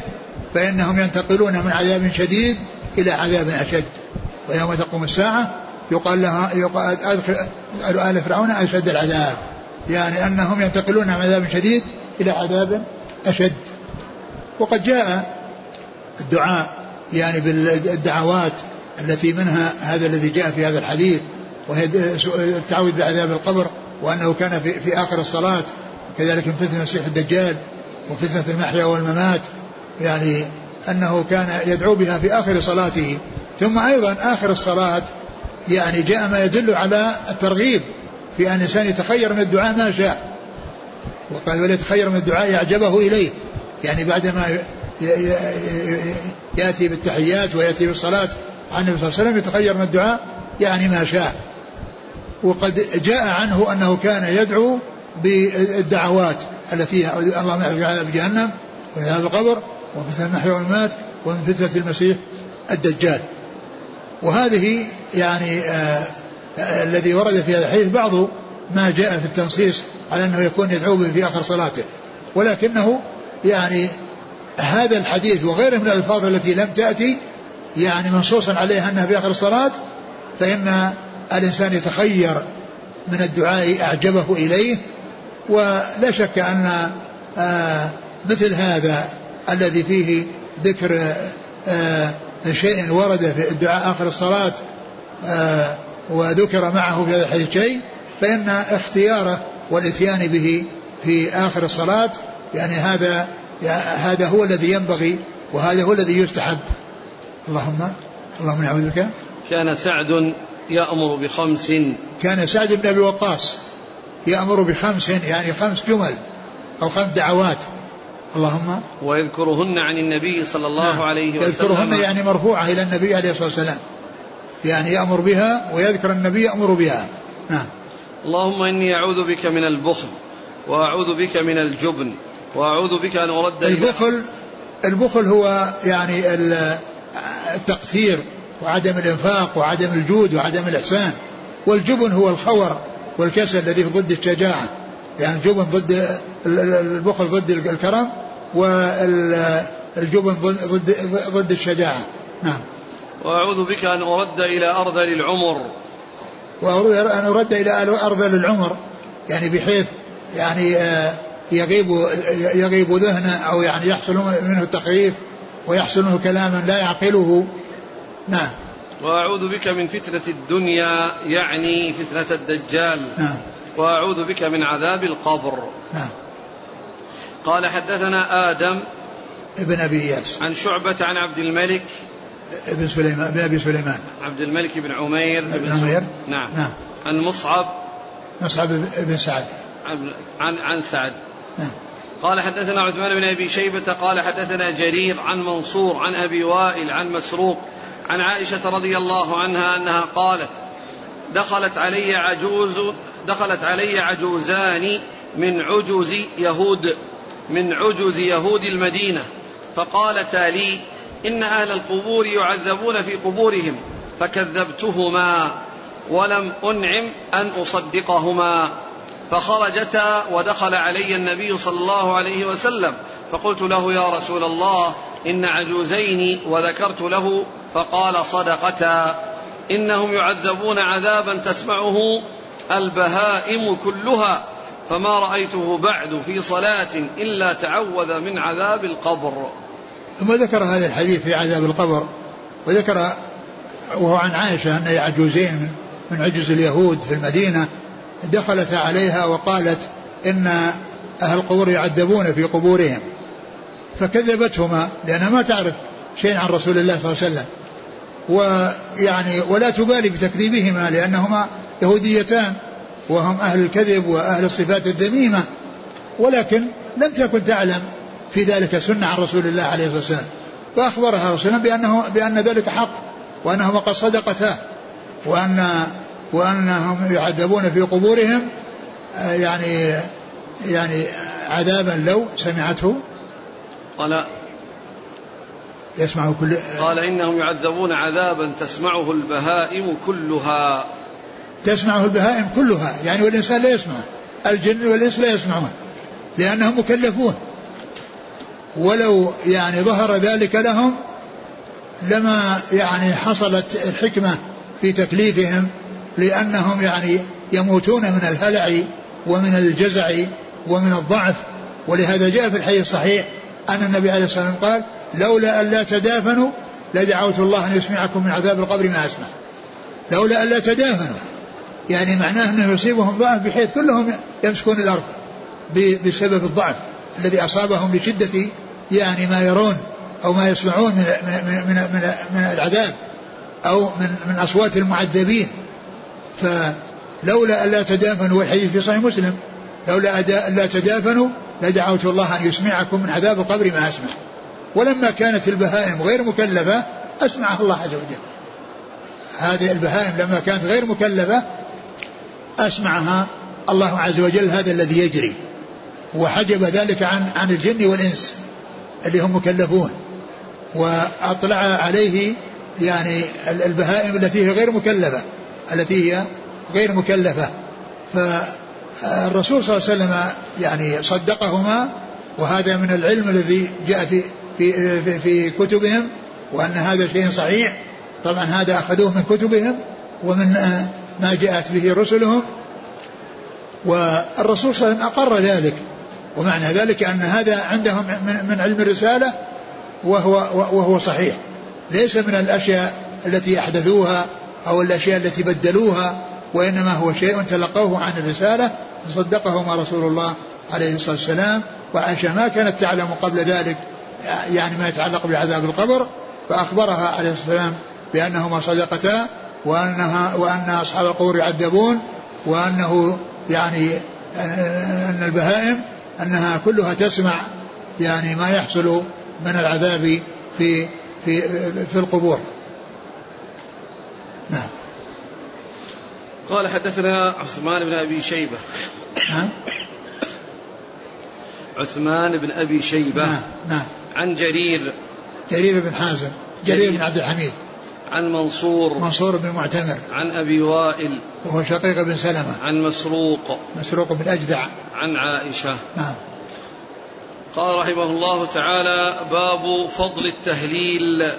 فإنهم ينتقلون من عذاب شديد إلى عذاب أشد. ويوم تقوم الساعة يقال لها يقال أدخل آل فرعون أشد العذاب. يعني أنهم ينتقلون من عذاب شديد إلى عذاب أشد. وقد جاء الدعاء يعني بالدعوات التي منها هذا الذي جاء في هذا الحديث وهي التعوذ بعذاب القبر وأنه كان في, في آخر الصلاة كذلك من فتنة المسيح الدجال وفتنة المحيا والممات يعني أنه كان يدعو بها في آخر صلاته. ثم أيضا آخر الصلاة يعني جاء ما يدل على الترغيب في أن الإنسان يتخير من الدعاء ما شاء. وقال وليتخير من الدعاء أعجبه إليه. يعني بعدما يأتي بالتحيات ويأتي بالصلاة عن النبي صلى الله عليه وسلم يتخير من الدعاء يعني ما شاء. وقد جاء عنه أنه كان يدعو بالدعوات التي اللهم من عذاب جهنم ومن عذاب القبر ومن فتنة المحيا والممات ومن فتنة المسيح الدجال. وهذه يعني آه الذي ورد في هذا الحديث بعض ما جاء في التنصيص على أنه يكون يدعو به في آخر صلاته. ولكنه يعني هذا الحديث وغيره من الألفاظ التي لم تأتي يعني منصوصا عليها أنها في آخر الصلاة فإن الإنسان يتخير من الدعاء أعجبه إليه ولا شك أن آه مثل هذا الذي فيه ذكر آه شيء ورد في الدعاء آخر الصلاة آه وذكر معه في هذا الحديث شيء فإن اختياره والإتيان به في آخر الصلاة يعني هذا هذا هو الذي ينبغي وهذا هو الذي يستحب. اللهم اللهم نعوذ بك. كان سعد يأمر بخمس. كان سعد بن أبي وقاص يأمر بخمس يعني خمس جمل أو خمس دعوات. اللهم. ويذكرهن عن النبي صلى الله نعم. عليه وسلم. يذكرهن يعني مرفوعة إلى النبي عليه الصلاة والسلام. يعني يأمر بها ويذكر النبي يأمر بها. نعم. اللهم إني أعوذ بك من البخل وأعوذ بك من الجبن وأعوذ بك أن أرد البخل البخل هو يعني التقتير وعدم الإنفاق وعدم الجود وعدم الإحسان. والجبن هو الخور والكسل الذي ضد الشجاعة. يعني الجبن ضد البخل ضد الكرم والجبن ضد ضد الشجاعة. نعم. وأعوذ بك أن أرد إلى أرذل العمر. وأريد أن أرد إلى أرذل العمر. يعني بحيث يعني آه، يغيب يغيب ذهنه أو يعني يحصل منه التخريف ويحصل منه كلاما لا يعقله. نعم. وأعوذ بك من فتنة الدنيا يعني فتنة الدجال. نعم. وأعوذ بك من عذاب القبر. نعم. قال حدثنا آدم ابن أبي إياس عن شعبة عن عبد الملك ابن سليمان ابن ابي سليمان. عبد الملك بن عمير بن عمير. نعم. نعم. عن مصعب. مصعب بن سعد. عن عن سعد. نعم. قال حدثنا عثمان بن أبي شيبة قال حدثنا جرير عن منصور عن أبي وائل عن مسروق عن عائشة رضي الله عنها أنها قالت دخلت علي عجوز دخلت علي عجوزان من عجز يهود من عجز يهود المدينة فقالتا لي إن أهل القبور يعذبون في قبورهم فكذبتهما ولم أنعم أن أصدقهما. فخرجتا ودخل علي النبي صلى الله عليه وسلم فقلت له يا رسول الله إن عجوزين وذكرت له. فقال صدقتا. إنهم يعذبون عذابا تسمعه البهائم كلها فما رأيته بعد في صلاة إلا تعوذ من عذاب القبر. ثم ذكر هذا الحديث في عذاب القبر وذكر وهو عن عائشة أن عجوزين من عجوز اليهود في المدينة دخلت عليها وقالت إن أهل القبور يعذبون في قبورهم. فكذبتهما لأنها ما تعرف شيء عن رسول الله صلى الله عليه وسلم. ويعني ولا تبالي بتكذيبهما لأنهما يهوديتان وهم أهل الكذب وأهل الصفات الذميمة ولكن لم تكن تعلم في ذلك سنة عن رسول الله عليه الصلاة والسلام. فأخبرها رسول الله بأنه بأن ذلك حق وأنهما قد صدقتا وأن وأنهم يعذبون في قبورهم آه، يعني يعني عذابا لو سمعته. قال يسمعه كل قال إنهم يعذبون عذابا تسمعه البهائم كلها. تسمعه البهائم كلها يعني والإنسان لا يسمعه الجن والإنس لا يسمعون لأنهم مكلفون. ولو يعني ظهر ذلك لهم لما يعني حصلت الحكمة في تكليفهم لأنهم يعني يموتون من الهلع ومن الجزع ومن الضعف. ولهذا جاء في الحديث الصحيح أن النبي عليه الصلاة والسلام قال لولا أن لا تدافنوا لدعوت الله أن يسمعكم من عذاب القبر ما أسمع. لولا أن لا تدافنوا يعني معناه أنه يصيبهم ضعف بحيث كلهم يمسكون الأرض بسبب الضعف الذي أصابهم لشدة يعني ما يرون أو ما يسمعون من, من, من, من, من العذاب أو من, من أصوات المعذبين. فلولا ألا تدافنوا والحديث في صحيح مسلم لولا ألا تدافنوا لدعوت الله أن يسمعكم من عذاب القبر ما أسمع. ولما كانت البهائم غير مكلفة أسمعها الله عز وجل. هذه البهائم لما كانت غير مكلفة أسمعها الله عز وجل هذا الذي يجري. وحجب ذلك عن عن الجن والإنس. اللي هم مكلفون. وأطلع عليه يعني البهائم التي هي غير مكلفة التي هي غير مكلفة. فالرسول صلى الله عليه وسلم يعني صدقهما وهذا من العلم الذي جاء في في في, في كتبهم وأن هذا شيء صحيح. طبعا هذا أخذوه من كتبهم ومن ما جاءت به رسلهم. والرسول صلى الله عليه وسلم أقر ذلك. ومعنى ذلك أن هذا عندهم من علم الرسالة وهو, وهو صحيح. ليس من الأشياء التي أحدثوها أو الأشياء التي بدلوها وإنما هو شيء تلقوه عن الرسالة فصدقهما رسول الله عليه الصلاة والسلام وعائشة ما كانت تعلم قبل ذلك يعني ما يتعلق بعذاب القبر فأخبرها عليه الصلاة والسلام بأنهما صدقتا وأنها وأن أصحاب القبور يعذبون وأنه يعني أن البهائم أنها كلها تسمع يعني ما يحصل من العذاب في في في القبور. نعم. قال حدثنا عثمان بن أبي شيبة. نعم عثمان بن أبي شيبة نعم نعم. عن جرير. جرير بن حازم جرير بن عبد الحميد. عن منصور منصور بن معتمر عن أبي وائل وهو شقيق بن سلمة عن مسروق مسروق بن أجدع. عن عائشة. نعم. قال رحمه الله تعالى باب فضل التهليل.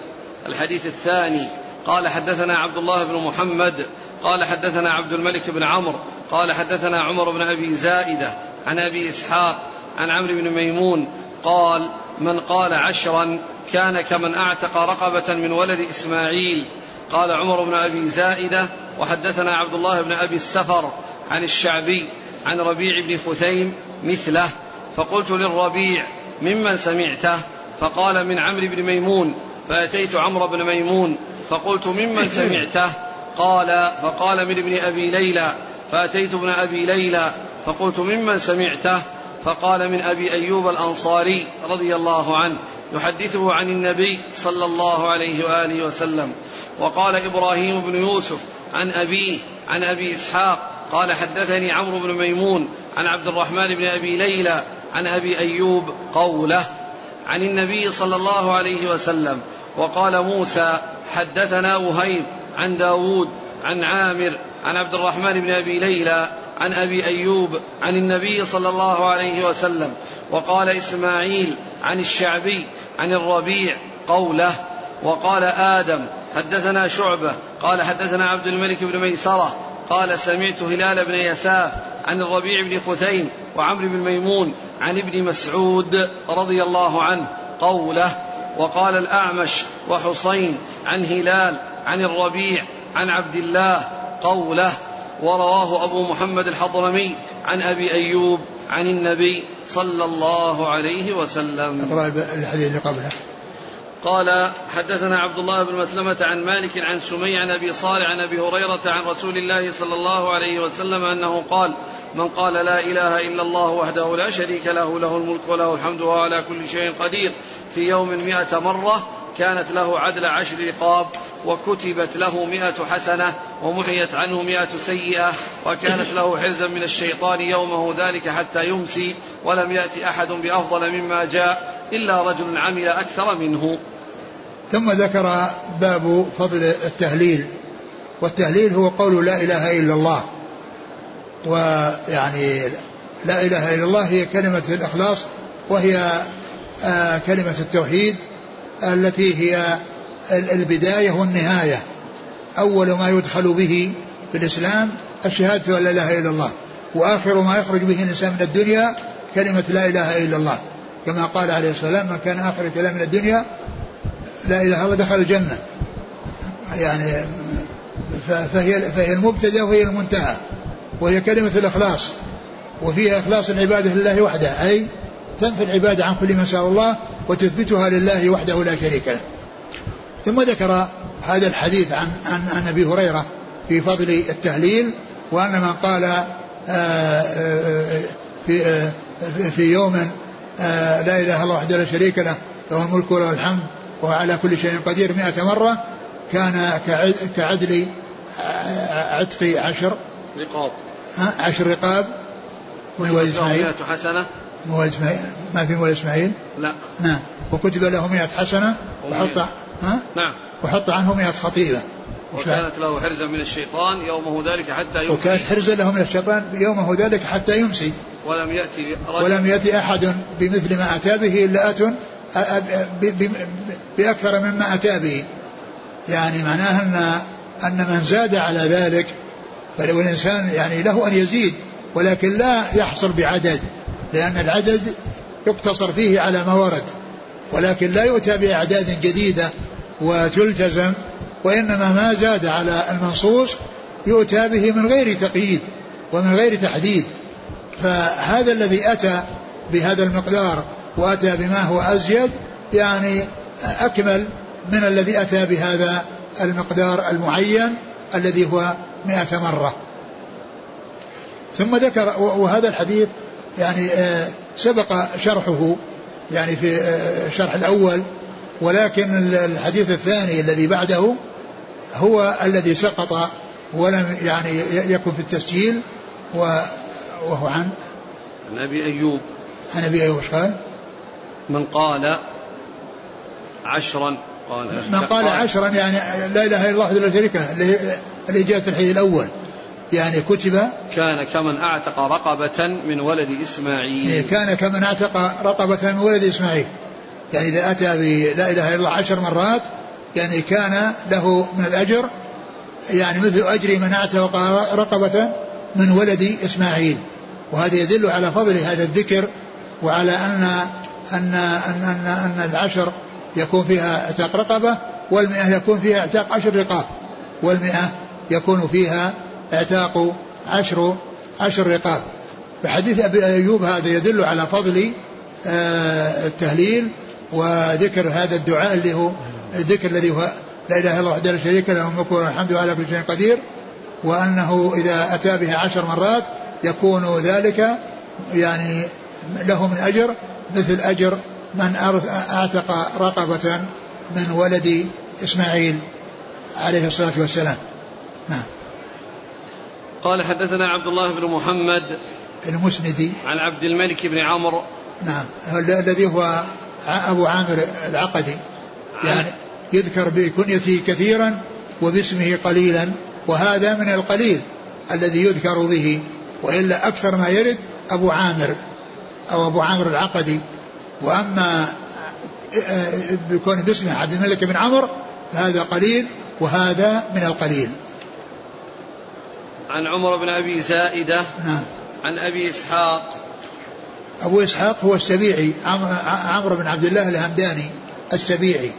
الحديث الثاني قال حدثنا عبد الله بن محمد قال حدثنا عبد الملك بن عمرو قال حدثنا عمر بن أبي زائدة عن أبي إسحاق عن عمرو بن ميمون قال من قال عشرا كان كمن أعتق رقبة من ولد إسماعيل. قال عمر بن أبي زائدة وحدثنا عبد الله بن أبي السفر عن الشعبي عن ربيع بن خثيم مثله فقلت للربيع ممن سمعته؟ فقال من عمرو بن ميمون فأتيت عمرو بن ميمون فقلت ممن سمعته؟ قال فقال من ابن أبي ليلى فأتيت ابن أبي ليلى فقلت ممن سمعته؟ فقال من أبي أيوب الأنصاري رضي الله عنه يحدثه عن النبي صلى الله عليه وآله وسلم وقال إبراهيم بن يوسف عن أبيه عن أبي إسحاق قال حدثني عمرو بن ميمون عن عبد الرحمن بن أبي ليلى عن أبي أيوب قوله عن النبي صلى الله عليه وسلم وقال موسى حدثنا وهيب عن داود عن عامر عن عبد الرحمن بن أبي ليلى عن أبي أيوب عن النبي صلى الله عليه وسلم وقال إسماعيل عن الشعبي عن الربيع قوله وقال آدم حدثنا شعبة قال حدثنا عبد الملك بن ميسرة قال سمعت هلال بن يساف عن الربيع بن خثيم وعمرو بن ميمون عن ابن مسعود رضي الله عنه قوله وقال الأعمش وحصين عن هلال عن الربيع عن عبد الله قوله ورواه أبو محمد الحضرمي عن أبي أيوب عن النبي صلى الله عليه وسلم. الحديث اللي قبله. قال حدثنا عبد الله بن مسلمة عن مالك عن سمي عن أبي صالح عن أبي هريرة عن رسول الله صلى الله عليه وسلم أنه قال من قال لا إله إلا الله وحده لا شريك له له الملك وله الحمد وهو على كل شيء قدير. في يوم مئة مرة كانت له عدل عشر رقاب وكتبت له مئة حسنة ومحيت عنه مئة سيئة وكانت له حرزا من الشيطان يومه ذلك حتى يمسي ولم يأتي أحد بأفضل مما جاء إلا رجل عمل أكثر منه. ثم ذكر باب فضل التهليل والتهليل هو قول لا إله إلا الله. ويعني لا إله إلا الله هي كلمة الإخلاص وهي آه كلمة التوحيد التي هي البداية والنهاية. أول ما يدخل به في الإسلام الشهادة أن لا إله إلا الله وآخر ما يخرج به الإنسان من الدنيا كلمة لا إله إلا الله. كما قال عليه الصلاة والسلام من كان آخر كلام من الدنيا لا إله إلا الله دخل الجنة. يعني فهي فهي المبتدأ وهي المنتهى وهي كلمة الإخلاص وفيها إخلاص العبادة لله وحده أي تنفي العبادة عن كل من سوى الله وتثبتها لله وحده لا شريك له. ثم ذكر هذا الحديث عن عن, عن أبي هريرة في فضل التهليل وأن من قال آه، آآ آه، في آه، في يوم لا إله إلا الله وحده لا شريك له له الملك وله الحمد وهو على كل شيء قدير مئة مرة كان كعدل عتق عشر. رقاب. عشر رقاب من ولد إسماعيل. حسنة. مولد إسماعيل؟ ما في مولد إسماعيل؟ لا. نعم. وكتب له مئة حسنة وحط ها؟ نعم. وحط عنه مئة خطيئة. وكانت له حرزا من الشيطان يومه ذلك حتى يمسي. وكانت حرزا له من الشيطان يومه ذلك حتى يمسي. ولم يأتي رجل. ولم يأتي أحد بمثل ما أتى به إلا أت بأكثر مما أتى به. يعني معناه أن أن من زاد على ذلك فلو الإنسان يعني له أن يزيد ولكن لا يحصل بعدد. لأن العدد يقتصر فيه على ما ورد ولكن لا يؤتى بأعداد جديدة وتلتزم وإنما ما زاد على المنصوص يؤتى به من غير تقييد ومن غير تحديد. فهذا الذي أتى بهذا المقدار وأتى بما هو أزيد يعني أكمل من الذي أتى بهذا المقدار المعين الذي هو مئة مرة. ثم ذكر وهذا الحديث يعني آه، سبق شرحه يعني في آه، الشرح الأول ولكن الحديث الثاني الذي بعده هو الذي سقط ولم يعني يكن في التسجيل وهو عن؟ عن أبي أيوب. عن أبي أيوب قال؟ من قال عشرا قال من قال عشرا يعني لا إله إلا الله وحده لا شريك له اللي جاء في الحديث الأول. يعني كتب كان كمن أعتق رقبة من ولد إسماعيل. إيه، كان كمن أعتق رقبة من ولد إسماعيل. يعني إذا أتى بلا إله إلا الله عشر مرات يعني كان له من الأجر يعني مثل أجر من أعتق رقبة من ولد إسماعيل. وهذا يدل على فضل هذا الذكر وعلى أن أن أن أن, أن العشر يكون فيها اعتاق رقبة والمئة يكون فيها اعتاق عشر رقاب والمئة يكون فيها إعتاق عشر عشر رقاب. فحديث أبي أيوب هذا يدل على فضل آه، التهليل وذكر هذا الدعاء اللي هو الذكر الذي هو لا إله إلا الله وحده لا شريك له الملك والحمد على كل شيء قدير وأنه إذا أتى بها عشر مرات يكون ذلك يعني له من أجر مثل أجر من أعتق رقبة من ولد إسماعيل عليه الصلاة والسلام. نعم. قال حدثنا عبد الله بن محمد المسندي عن عبد الملك بن عمرو. نعم. الذي هو أبو عامر العقدي. يعني يذكر بكنيته كثيرا وباسمه قليلا وهذا من القليل الذي يذكر به وإلا أكثر ما يرد أبو عامر أو أبو عامر العقدي. وأما بكون باسمه عبد الملك بن عمرو فهذا قليل وهذا من القليل. عن عمر بن أبي زائدة نعم. عن أبي إسحاق. أبو إسحاق هو السبيعي عمرو بن عبد الله الهمداني السبيعي.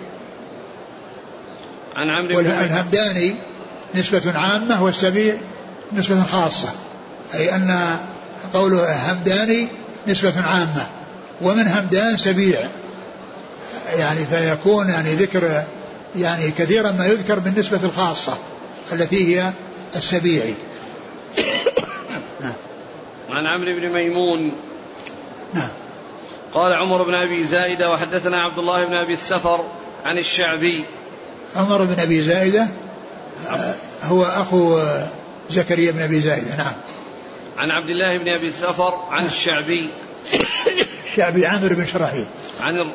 عن عمرو بن الهمداني نسبة عامة والسبيع نسبة خاصة أي أن قوله همداني نسبة عامة ومن همدان سبيع. يعني فيكون يعني ذكر يعني كثيرا ما يذكر بالنسبة الخاصة التي هي السبيعي. نعم. عن عمرو بن ميمون. نعم. قال عمر بن أبي زائدة وحدثنا عبد الله بن أبي السفر عن الشعبي. عمر بن أبي زائدة آه، هو أخو زكريا بن أبي زائدة. نعم. عن عبد الله بن أبي السفر عن الشعبي. الشعبي عامر بن شراحيل. عن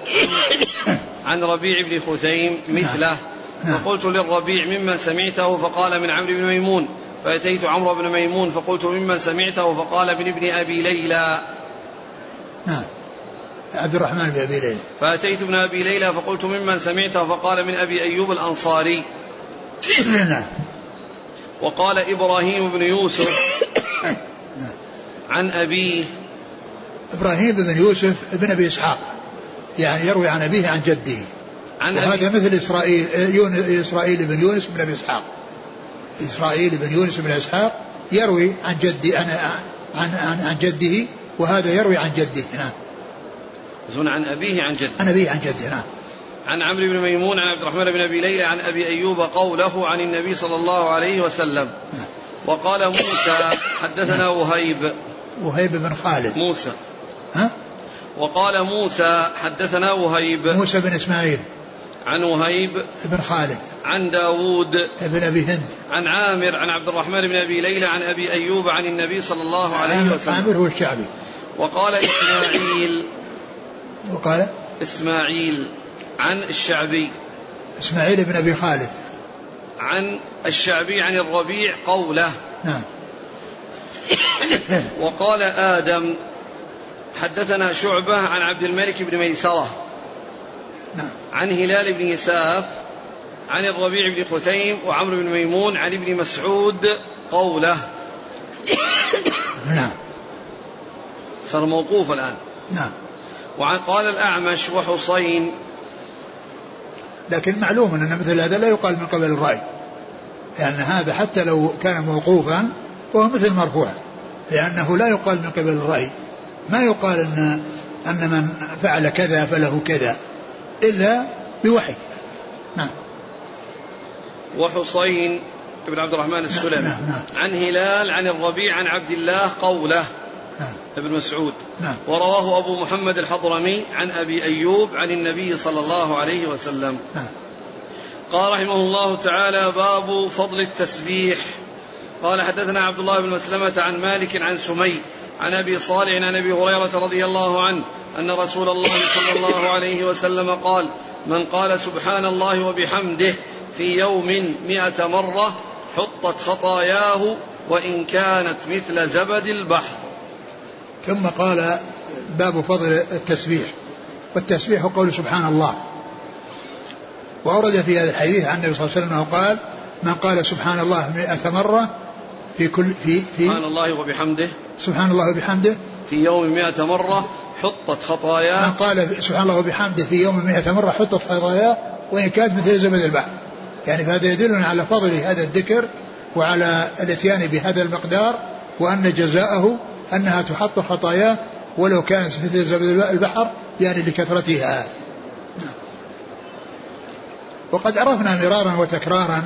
عن ربيع بن خثيم مثله. نعم. فقلت للربيع ممن سمعته؟ فقال من عمرو بن ميمون. فأتيت عمرو بن ميمون فقلت ممن سمعته فقال من ابن أبي ليلى. نعم. عبد الرحمن بن أبي ليلى. فأتيت ابن أبي ليلى فقلت ممن سمعته فقال من أبي أيوب الأنصاري. نعم. وقال إبراهيم بن يوسف. عن أبيه. إبراهيم بن يوسف بن أبي إسحاق. يعني يروي عن أبيه عن جده. عن وهذا أبي مثل إسرائيل إسرائيل بن يونس بن أبي إسحاق. إسرائيل بن يونس بن إسحاق يروي عن جدي عن عن عن, عن جده وهذا يروي عن جده نعم. عن أبيه عن جده. عن أبيه عن جده نعم. عن عمرو بن ميمون عن عبد الرحمن بن أبي ليلى عن أبي أيوب قوله عن النبي صلى الله عليه وسلم. نعم. وقال موسى حدثنا وهيب. وهيب بن خالد. موسى. ها؟ وقال موسى حدثنا وهيب. موسى بن إسماعيل. عن وهيب بن خالد عن داود بن أبي هند. عن عامر عن عبد الرحمن بن أبي ليلى عن أبي أيوب عن النبي صلى الله عليه وسلم. عامر هو الشعبي. وقال إسماعيل وقال؟ إسماعيل عن الشعبي. إسماعيل بن أبي خالد. عن الشعبي عن الربيع قوله. نعم. وقال آدم حدثنا شعبة عن عبد الملك بن ميسرة. نعم. عن هلال بن يساف عن الربيع بن خثيم وعمرو بن ميمون عن ابن مسعود قوله. نعم. صار موقوف الآن. نعم. وقال الأعمش وحصين لكن معلوم أن مثل هذا لا يقال من قبل الرأي. لأن هذا حتى لو كان موقوفا فهو مثل مرفوع لأنه لا يقال من قبل الرأي. ما يقال أن أن من فعل كذا فله كذا. إلا بوحي. نعم. وحصين بن عبد الرحمن السلمي. نعم نعم. عن هلال عن الربيع عن عبد الله قوله. نعم. ابن مسعود. نعم. ورواه أبو محمد الحضرمي عن أبي أيوب عن النبي صلى الله عليه وسلم. نعم. قال رحمه الله تعالى باب فضل التسبيح. قال حدثنا عبد الله بن مسلمة عن مالك عن سمي عن أبي صالح عن أبي هريرة رضي الله عنه أن رسول الله صلى الله عليه وسلم قال من قال سبحان الله وبحمده في يوم مئة مرة حطت خطاياه وإن كانت مثل زبد البحر. ثم قال باب فضل التسبيح. والتسبيح قول سبحان الله. وأورد في هذا الحديث عن النبي صلى الله عليه وسلم قال من قال سبحان الله مئة مرة في كل في في سبحان الله وبحمده. سبحان الله وبحمده. في يوم مئة مرة حطت خطاياه من قال سبحان الله وبحمده في يوم مئة مرة حطت خطاياه وإن كانت مثل زبد البحر يعني فهذا يدلنا على فضل هذا الذكر وعلى الإتيان بهذا المقدار وأن جزاءه أنها تحط خطاياه ولو كانت مثل زبد البحر يعني لكثرتها. وقد عرفنا مرارا وتكرارا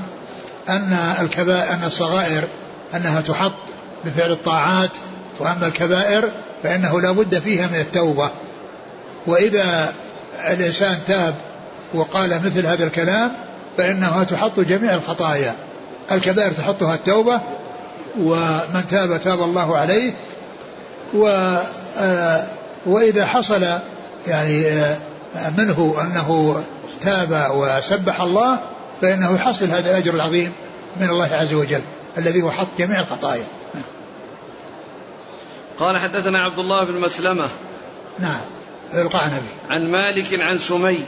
أن الكبائر أن الصغائر أنها تحط بفعل الطاعات وأما الكبائر فإنه لا بد فيها من التوبة. وإذا الإنسان تاب وقال مثل هذا الكلام فإنها تحط جميع الخطايا. الكبائر تحطها التوبة ومن تاب تاب الله عليه. و آه، وإذا حصل يعني آه، منه أنه تاب وسبح الله فإنه يحصل هذا الأجر العظيم من الله عز وجل. الذي هو حط جميع الخطايا. قال حدثنا عبد الله بن مسلمة. نعم القعنبي عن مالك عن سمي.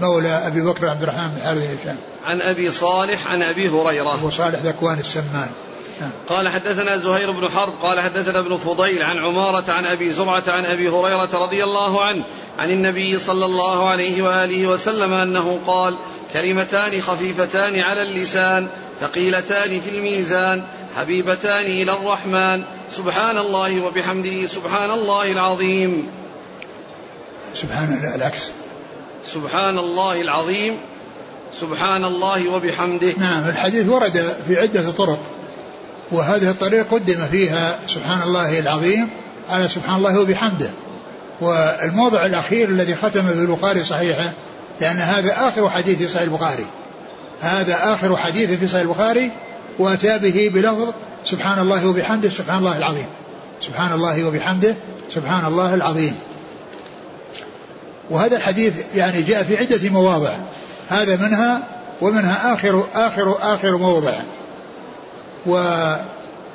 مولى أبي بكر عبد الرحمن بن حارث الهشام عن أبي صالح عن أبي هريرة. أبو صالح ذكوان السمان. قال حدثنا زهير بن حرب قال حدثنا ابن فضيل عن عمارة عن أبي زرعة عن أبي هريرة رضي الله عنه عن النبي صلى الله عليه وآله وسلم أنه قال كلمتان خفيفتان على اللسان ثقيلتان في الميزان حبيبتان إلى الرحمن سبحان الله وبحمده سبحان الله العظيم. سبحان العكس. سبحان الله العظيم سبحان الله وبحمده. نعم الحديث ورد في عدة طرق. وهذه الطريق قدم فيها سبحان الله العظيم على سبحان الله وبحمده. والموضع الأخير الذي ختم في البخاري صحيحة لأن هذا آخر حديث في صحيح البخاري. هذا آخر حديث في صحيح البخاري وأتى به بلفظ سبحان الله وبحمده سبحان الله العظيم. سبحان الله وبحمده سبحان الله العظيم. وهذا الحديث يعني جاء في عدة مواضع. هذا منها ومنها آخر آخر آخر موضع. و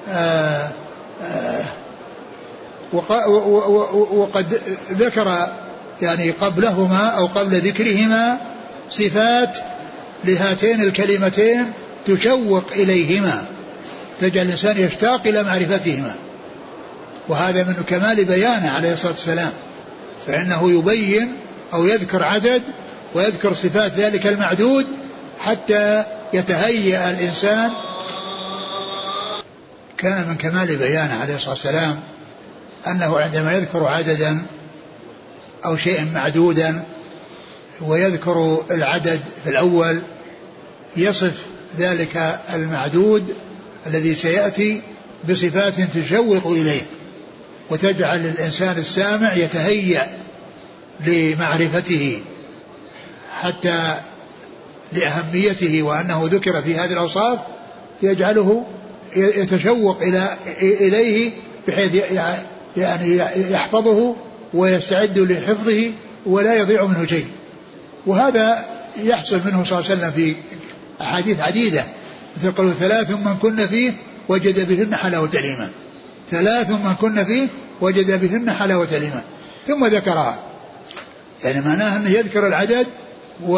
آه، آه، وقد ذكر يعني قبلهما أو قبل ذكرهما صفات لهاتين الكلمتين تشوق إليهما تجعل الإنسان يشتاق إلى معرفتهما. وهذا من كمال بيانه عليه الصلاة والسلام فإنه يبين أو يذكر عدد ويذكر صفات ذلك المعدود حتى يتهيأ الإنسان كان من كمال بيانه عليه الصلاة والسلام أنه عندما يذكر عددا أو شيئا معدودا ويذكر العدد في الأول يصف ذلك المعدود الذي سيأتي بصفات تشوق إليه وتجعل الإنسان السامع يتهيأ لمعرفته حتى لأهميته وأنه ذكر في هذه الأوصاف يجعله يتشوق إلى إليه بحيث يعني يحفظه ويستعد لحفظه ولا يضيع منه شيء. وهذا يحصل منه صلى الله عليه وسلم في أحاديث عديدة. مثل قوله ثلاث من كن فيه وجد بهن حلاوة الإيمان ثلاث من كن فيه وجد بهن حلاوة الإيمان ثم ذكرها. يعني معناه أنه يذكر العدد و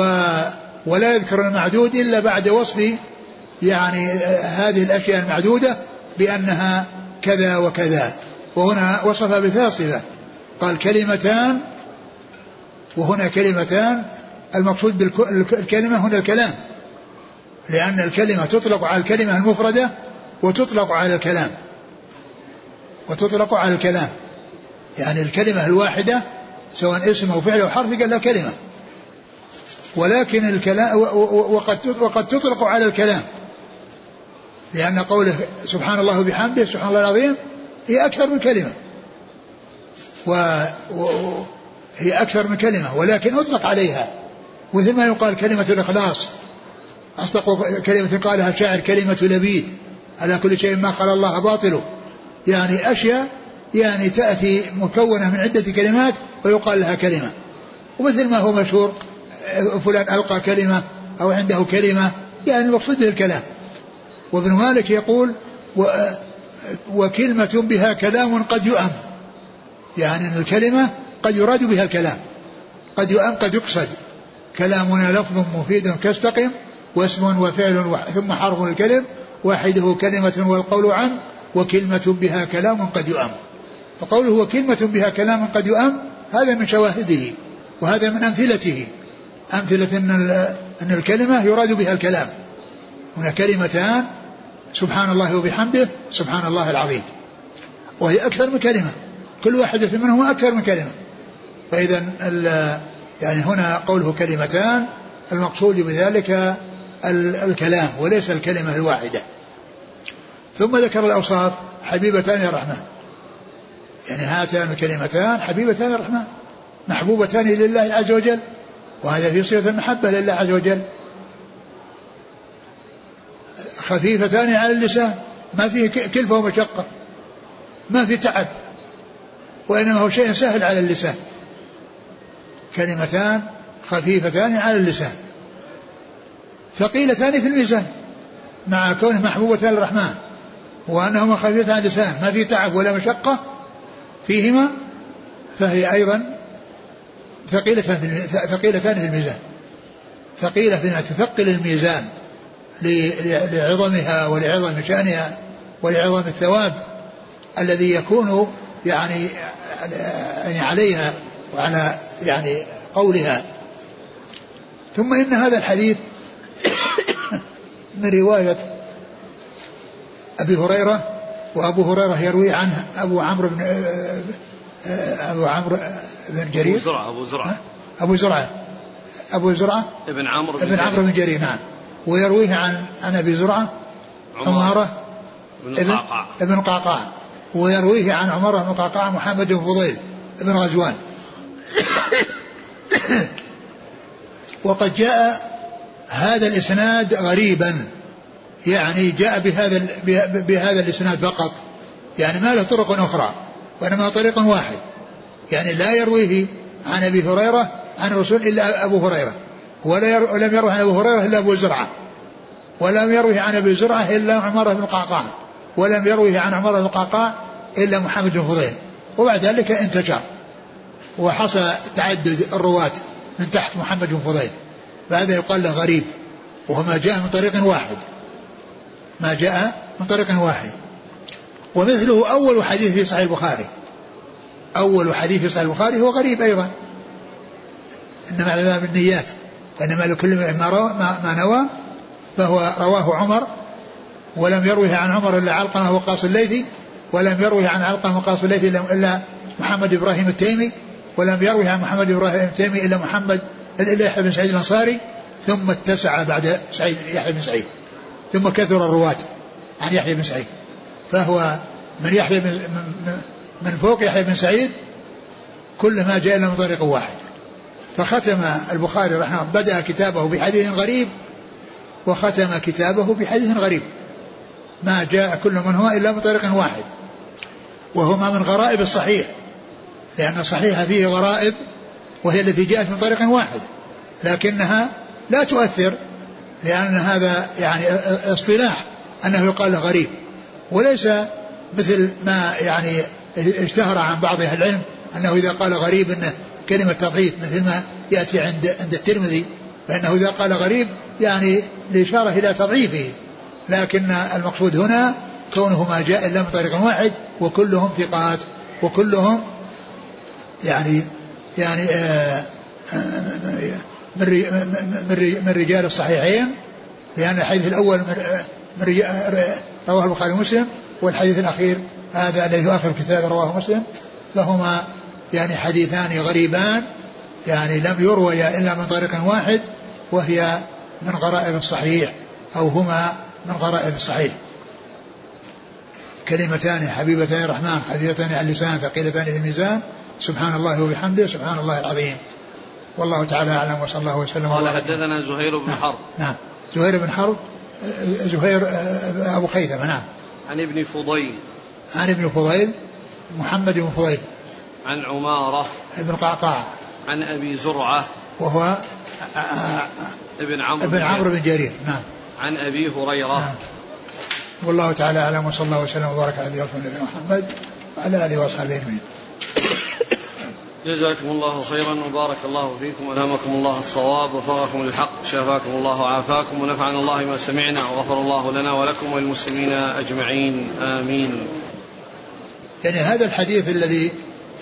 ولا يذكر المعدود إلا بعد وصف يعني هذه الأشياء المعدودة بأنها كذا وكذا. وهنا وصف بثلاث قال كلمتان وهنا كلمتان. المقصود بالكلمة هنا الكلام. لأن الكلمة تطلق على الكلمة المفردة وتطلق على الكلام. وتطلق على الكلام. يعني الكلمة الواحدة سواء اسم أو فعل أو حرف قال لها كلمة. ولكن الكلام وقد وقد تطلق على الكلام. لأن قوله سبحان الله وبحمده سبحان الله العظيم هي أكثر من كلمة. و... و... هي أكثر من كلمة ولكن أطلق عليها. مثل ما يقال كلمة الإخلاص. أصدق كلمة قالها الشاعر كلمة لبيد. على كل شيء ما قال الله باطله يعني أشياء يعني تأتي مكونة من عدة كلمات ويقال لها كلمة. ومثل ما هو مشهور فلان ألقى كلمة أو عنده كلمة يعني المقصود به الكلام. وابن مالك يقول و وكلمة بها كلام قد يؤم. يعني الكلمة قد يراد بها الكلام. قد يؤم قد يقصد. كلامنا لفظ مفيد كاستقم واسم وفعل ثم حرف الكلم واحدة كلمة والقول عن وكلمة بها كلام قد يؤم. فقوله وكلمة بها كلام قد يؤم هذا من شواهده وهذا من أمثلته. أمثلة أن, أن الكلمة يراد بها الكلام. هنا كلمتان سبحان الله وبحمده سبحان الله العظيم. وهي أكثر من كلمة. كل واحدة منهما أكثر من كلمة. فإذا يعني هنا قوله كلمتان المقصود بذلك الكلام وليس الكلمة الواحدة. ثم ذكر الأوصاف حبيبتان الرحمن يعني هاتان الكلمتان حبيبتان الرحمن محبوبتان لله عز وجل. وهذا في صفة المحبة لله عز وجل. خفيفتان على اللسان ما فيه كلفة ومشقة ما في تعب وإنما هو شيء سهل على اللسان. كلمتان خفيفتان على اللسان. ثقيلتان في الميزان مع كونه محبوبتان للرحمن وأنهما خفيفتان على اللسان ما في تعب ولا مشقة فيهما فهي أيضا ثقيلتان في الميزان. ثقيلة بما تثقل الميزان. لعظمها ولعظم شأنها ولعظم الثواب الذي يكون يعني يعني عليها وعلى يعني قولها. ثم إن هذا الحديث من رواية أبي هريرة وأبو هريرة يروي عنه أبو عمرو بن أبو عمرو بن جرير. أبو زرعة أبو زرعة. أبو زرعة. أبو زرعة؟ ابن عمرو بن ابن عمرو بن جرير نعم. ويرويه عن عن أبي زرعة عمارة بن قعقاع. ابن قعقاع. ويرويه عن عمر بن قعقاع محمد بن فضيل بن غزوان. وقد جاء هذا الإسناد غريبا. يعني جاء بهذا بهذا الإسناد فقط. يعني ما له طرق أخرى وإنما طريق واحد. يعني لا يرويه عن أبي هريرة عن الرسول إلا أبو هريرة. ولا يرو لم يروه عن ابو هريرة إلا أبو زرعة. ولم يروه عن أبي زرعة إلا عمر بن قعقاع ولم يروه عن عمر بن قعقاع إلا محمد بن فضيل. وبعد ذلك انتشر. وحصل تعدد الرواة من تحت محمد بن فضيل. فهذا يقال له غريب. وهو ما جاء من طريق واحد. ما جاء من طريق واحد. ومثله أول حديث في صحيح البخاري. أول حديث في صحيح البخاري هو غريب أيضا. إنما الأعمال بالنيات وإنما لكل ما, روى ما نوى فهو رواه عمر ولم يروه عن عمر إلا علقمة وقاص الليثي ولم يروه عن علقمة وقاص الليثي إلا محمد إبراهيم التيمي ولم يروه عن محمد إبراهيم التيمي إلا محمد إلا يحيى بن سعيد الأنصاري ثم اتسع بعد سعيد يحيى بن سعيد ثم كثر الرواة عن يحيى بن سعيد. فهو من يحيى من, من فوق يحيى بن سعيد كل ما جاء إلا من طريق واحد. فختم البخاري رحمه الله بدأ كتابه بحديث غريب وختم كتابه بحديث غريب. ما جاء كل منهما إلا من طريق واحد وهما من غرائب الصحيح لأن الصحيح فيه غرائب وهي التي جاءت من طريق واحد لكنها لا تؤثر لأن هذا يعني اصطلاح أنه يقال غريب. وليس مثل ما يعني اشتهر عن بعض أهل العلم أنه إذا قال غريب أنه كلمة تضعيف مثل ما يأتي عند عند الترمذي فإنه إذا قال غريب يعني الإشارة إلى تضعيفه. لكن المقصود هنا كونه ما جاء إلا من طريق واحد وكلهم ثقات وكلهم يعني يعني آه من من رجال الصحيحين لأن الحديث الأول من رواه البخاري ومسلم والحديث الأخير هذا الذي هو آخر كتاب رواه مسلم فهما يعني حديثان غريبان يعني لم يرويا إلا من طريق واحد وهي من غرائب الصحيح أو هما من غرائب الصحيح كلمتان حبيبتان الرحمن خفيفتان على اللسان ثقيلتان في الميزان. سبحان الله وبحمده سبحان الله العظيم. والله تعالى أعلم وصلى الله وسلم قال حدثنا زهير بن حرب. نعم. زهير بن حرب زهير أبو خيثمة نعم. عن ابن فضيل. عن ابن فضيل محمد بن فضيل. عن عمارة ابن قعقاع. عن أبي زرعة وهو ابن عمرو ابن عمرو بن جرير. نعم. عن أبي هريرة. نعم. والله تعالى أعلم وصلى الله وسلم وبارك على نبينا محمد وعلى آله وأصحابه أجمعين. جزاكم الله خيرا وبارك الله فيكم والهمكم الله الصواب وفقكم للحق شافاكم الله وعافاكم ونفعنا الله ما سمعنا وغفر الله لنا ولكم وللمسلمين أجمعين. آمين. يعني هذا الحديث الذي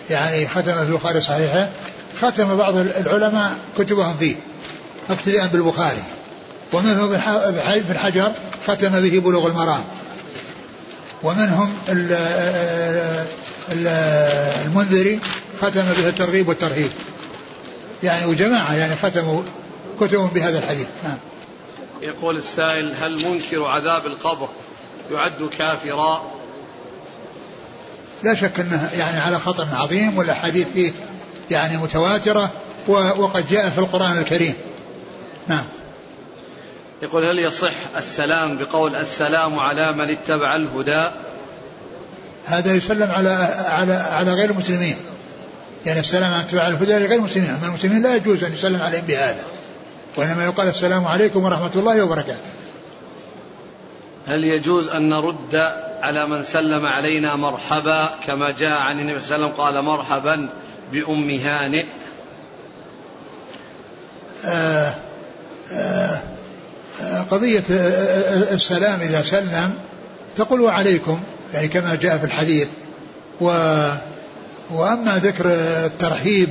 يعني ختم في البخاري صحيحه ختم بعض العلماء كتبهم فيه اقتداء بالبخاري. ومنهم ابن حجر ختم به بلوغ المرام. ومنهم المنذري ختم به الترغيب والترهيب. يعني وجماعة يعني ختموا كتبهم بهذا الحديث. نعم. يقول السائل هل منكر عذاب القبر يعد كافرا؟ لا شك انه يعني على خطر عظيم والاحاديث فيه يعني متواترة وقد جاء في القرآن الكريم. نعم. يقول هل يصح السلام بقول السلام على من اتبع الهدى؟ هذا يسلم على على على غير المسلمين. يعني السلام على اتباع الهدى لغير المسلمين. أما المسلمين لا يجوز أن يسلم عليهم بهذا. وإنما يقال السلام عليكم ورحمة الله وبركاته. هل يجوز أن نرد على من سلم علينا مرحبا كما جاء عن النبي صلى الله عليه وسلم قال مرحبا بأم هانئ. آه آه قضية السلام إذا سلم تقول وعليكم يعني كما جاء في الحديث. و وأما ذكر الترحيب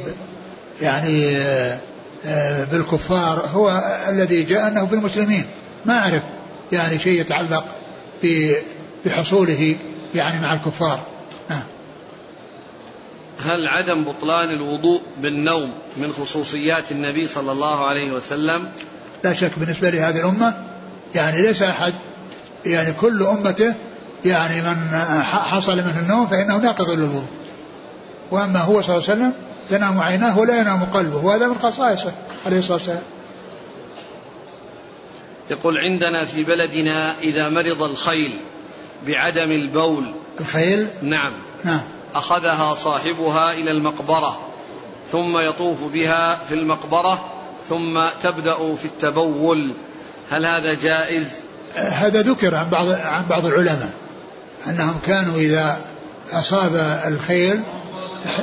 يعني بالكفار هو الذي جاء أنه بالمسلمين. ما أعرف يعني شيء يتعلق بحصوله يعني مع الكفار. نعم هل عدم بطلان الوضوء بالنوم من خصوصيات النبي صلى الله عليه وسلم؟ لا شك بالنسبة لهذه الأمة يعني ليس أحد يعني كل أمته يعني من حصل منه النوم فإنه ناقض للوضوء. وأما هو صلى الله عليه وسلم تنام عيناه ولا ينام قلبه وهذا من خصائصه عليه الصلاة والسلام. يقول عندنا في بلدنا إذا مرض الخيل بعدم البول. الخيل نعم. نعم. أخذها صاحبها إلى المقبرة ثم يطوف بها في المقبرة ثم تبدأ في التبول. هل هذا جائز؟ هذا ذكر عن بعض عن بعض العلماء أنهم كانوا إذا أصاب الخيل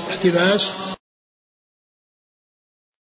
احتباس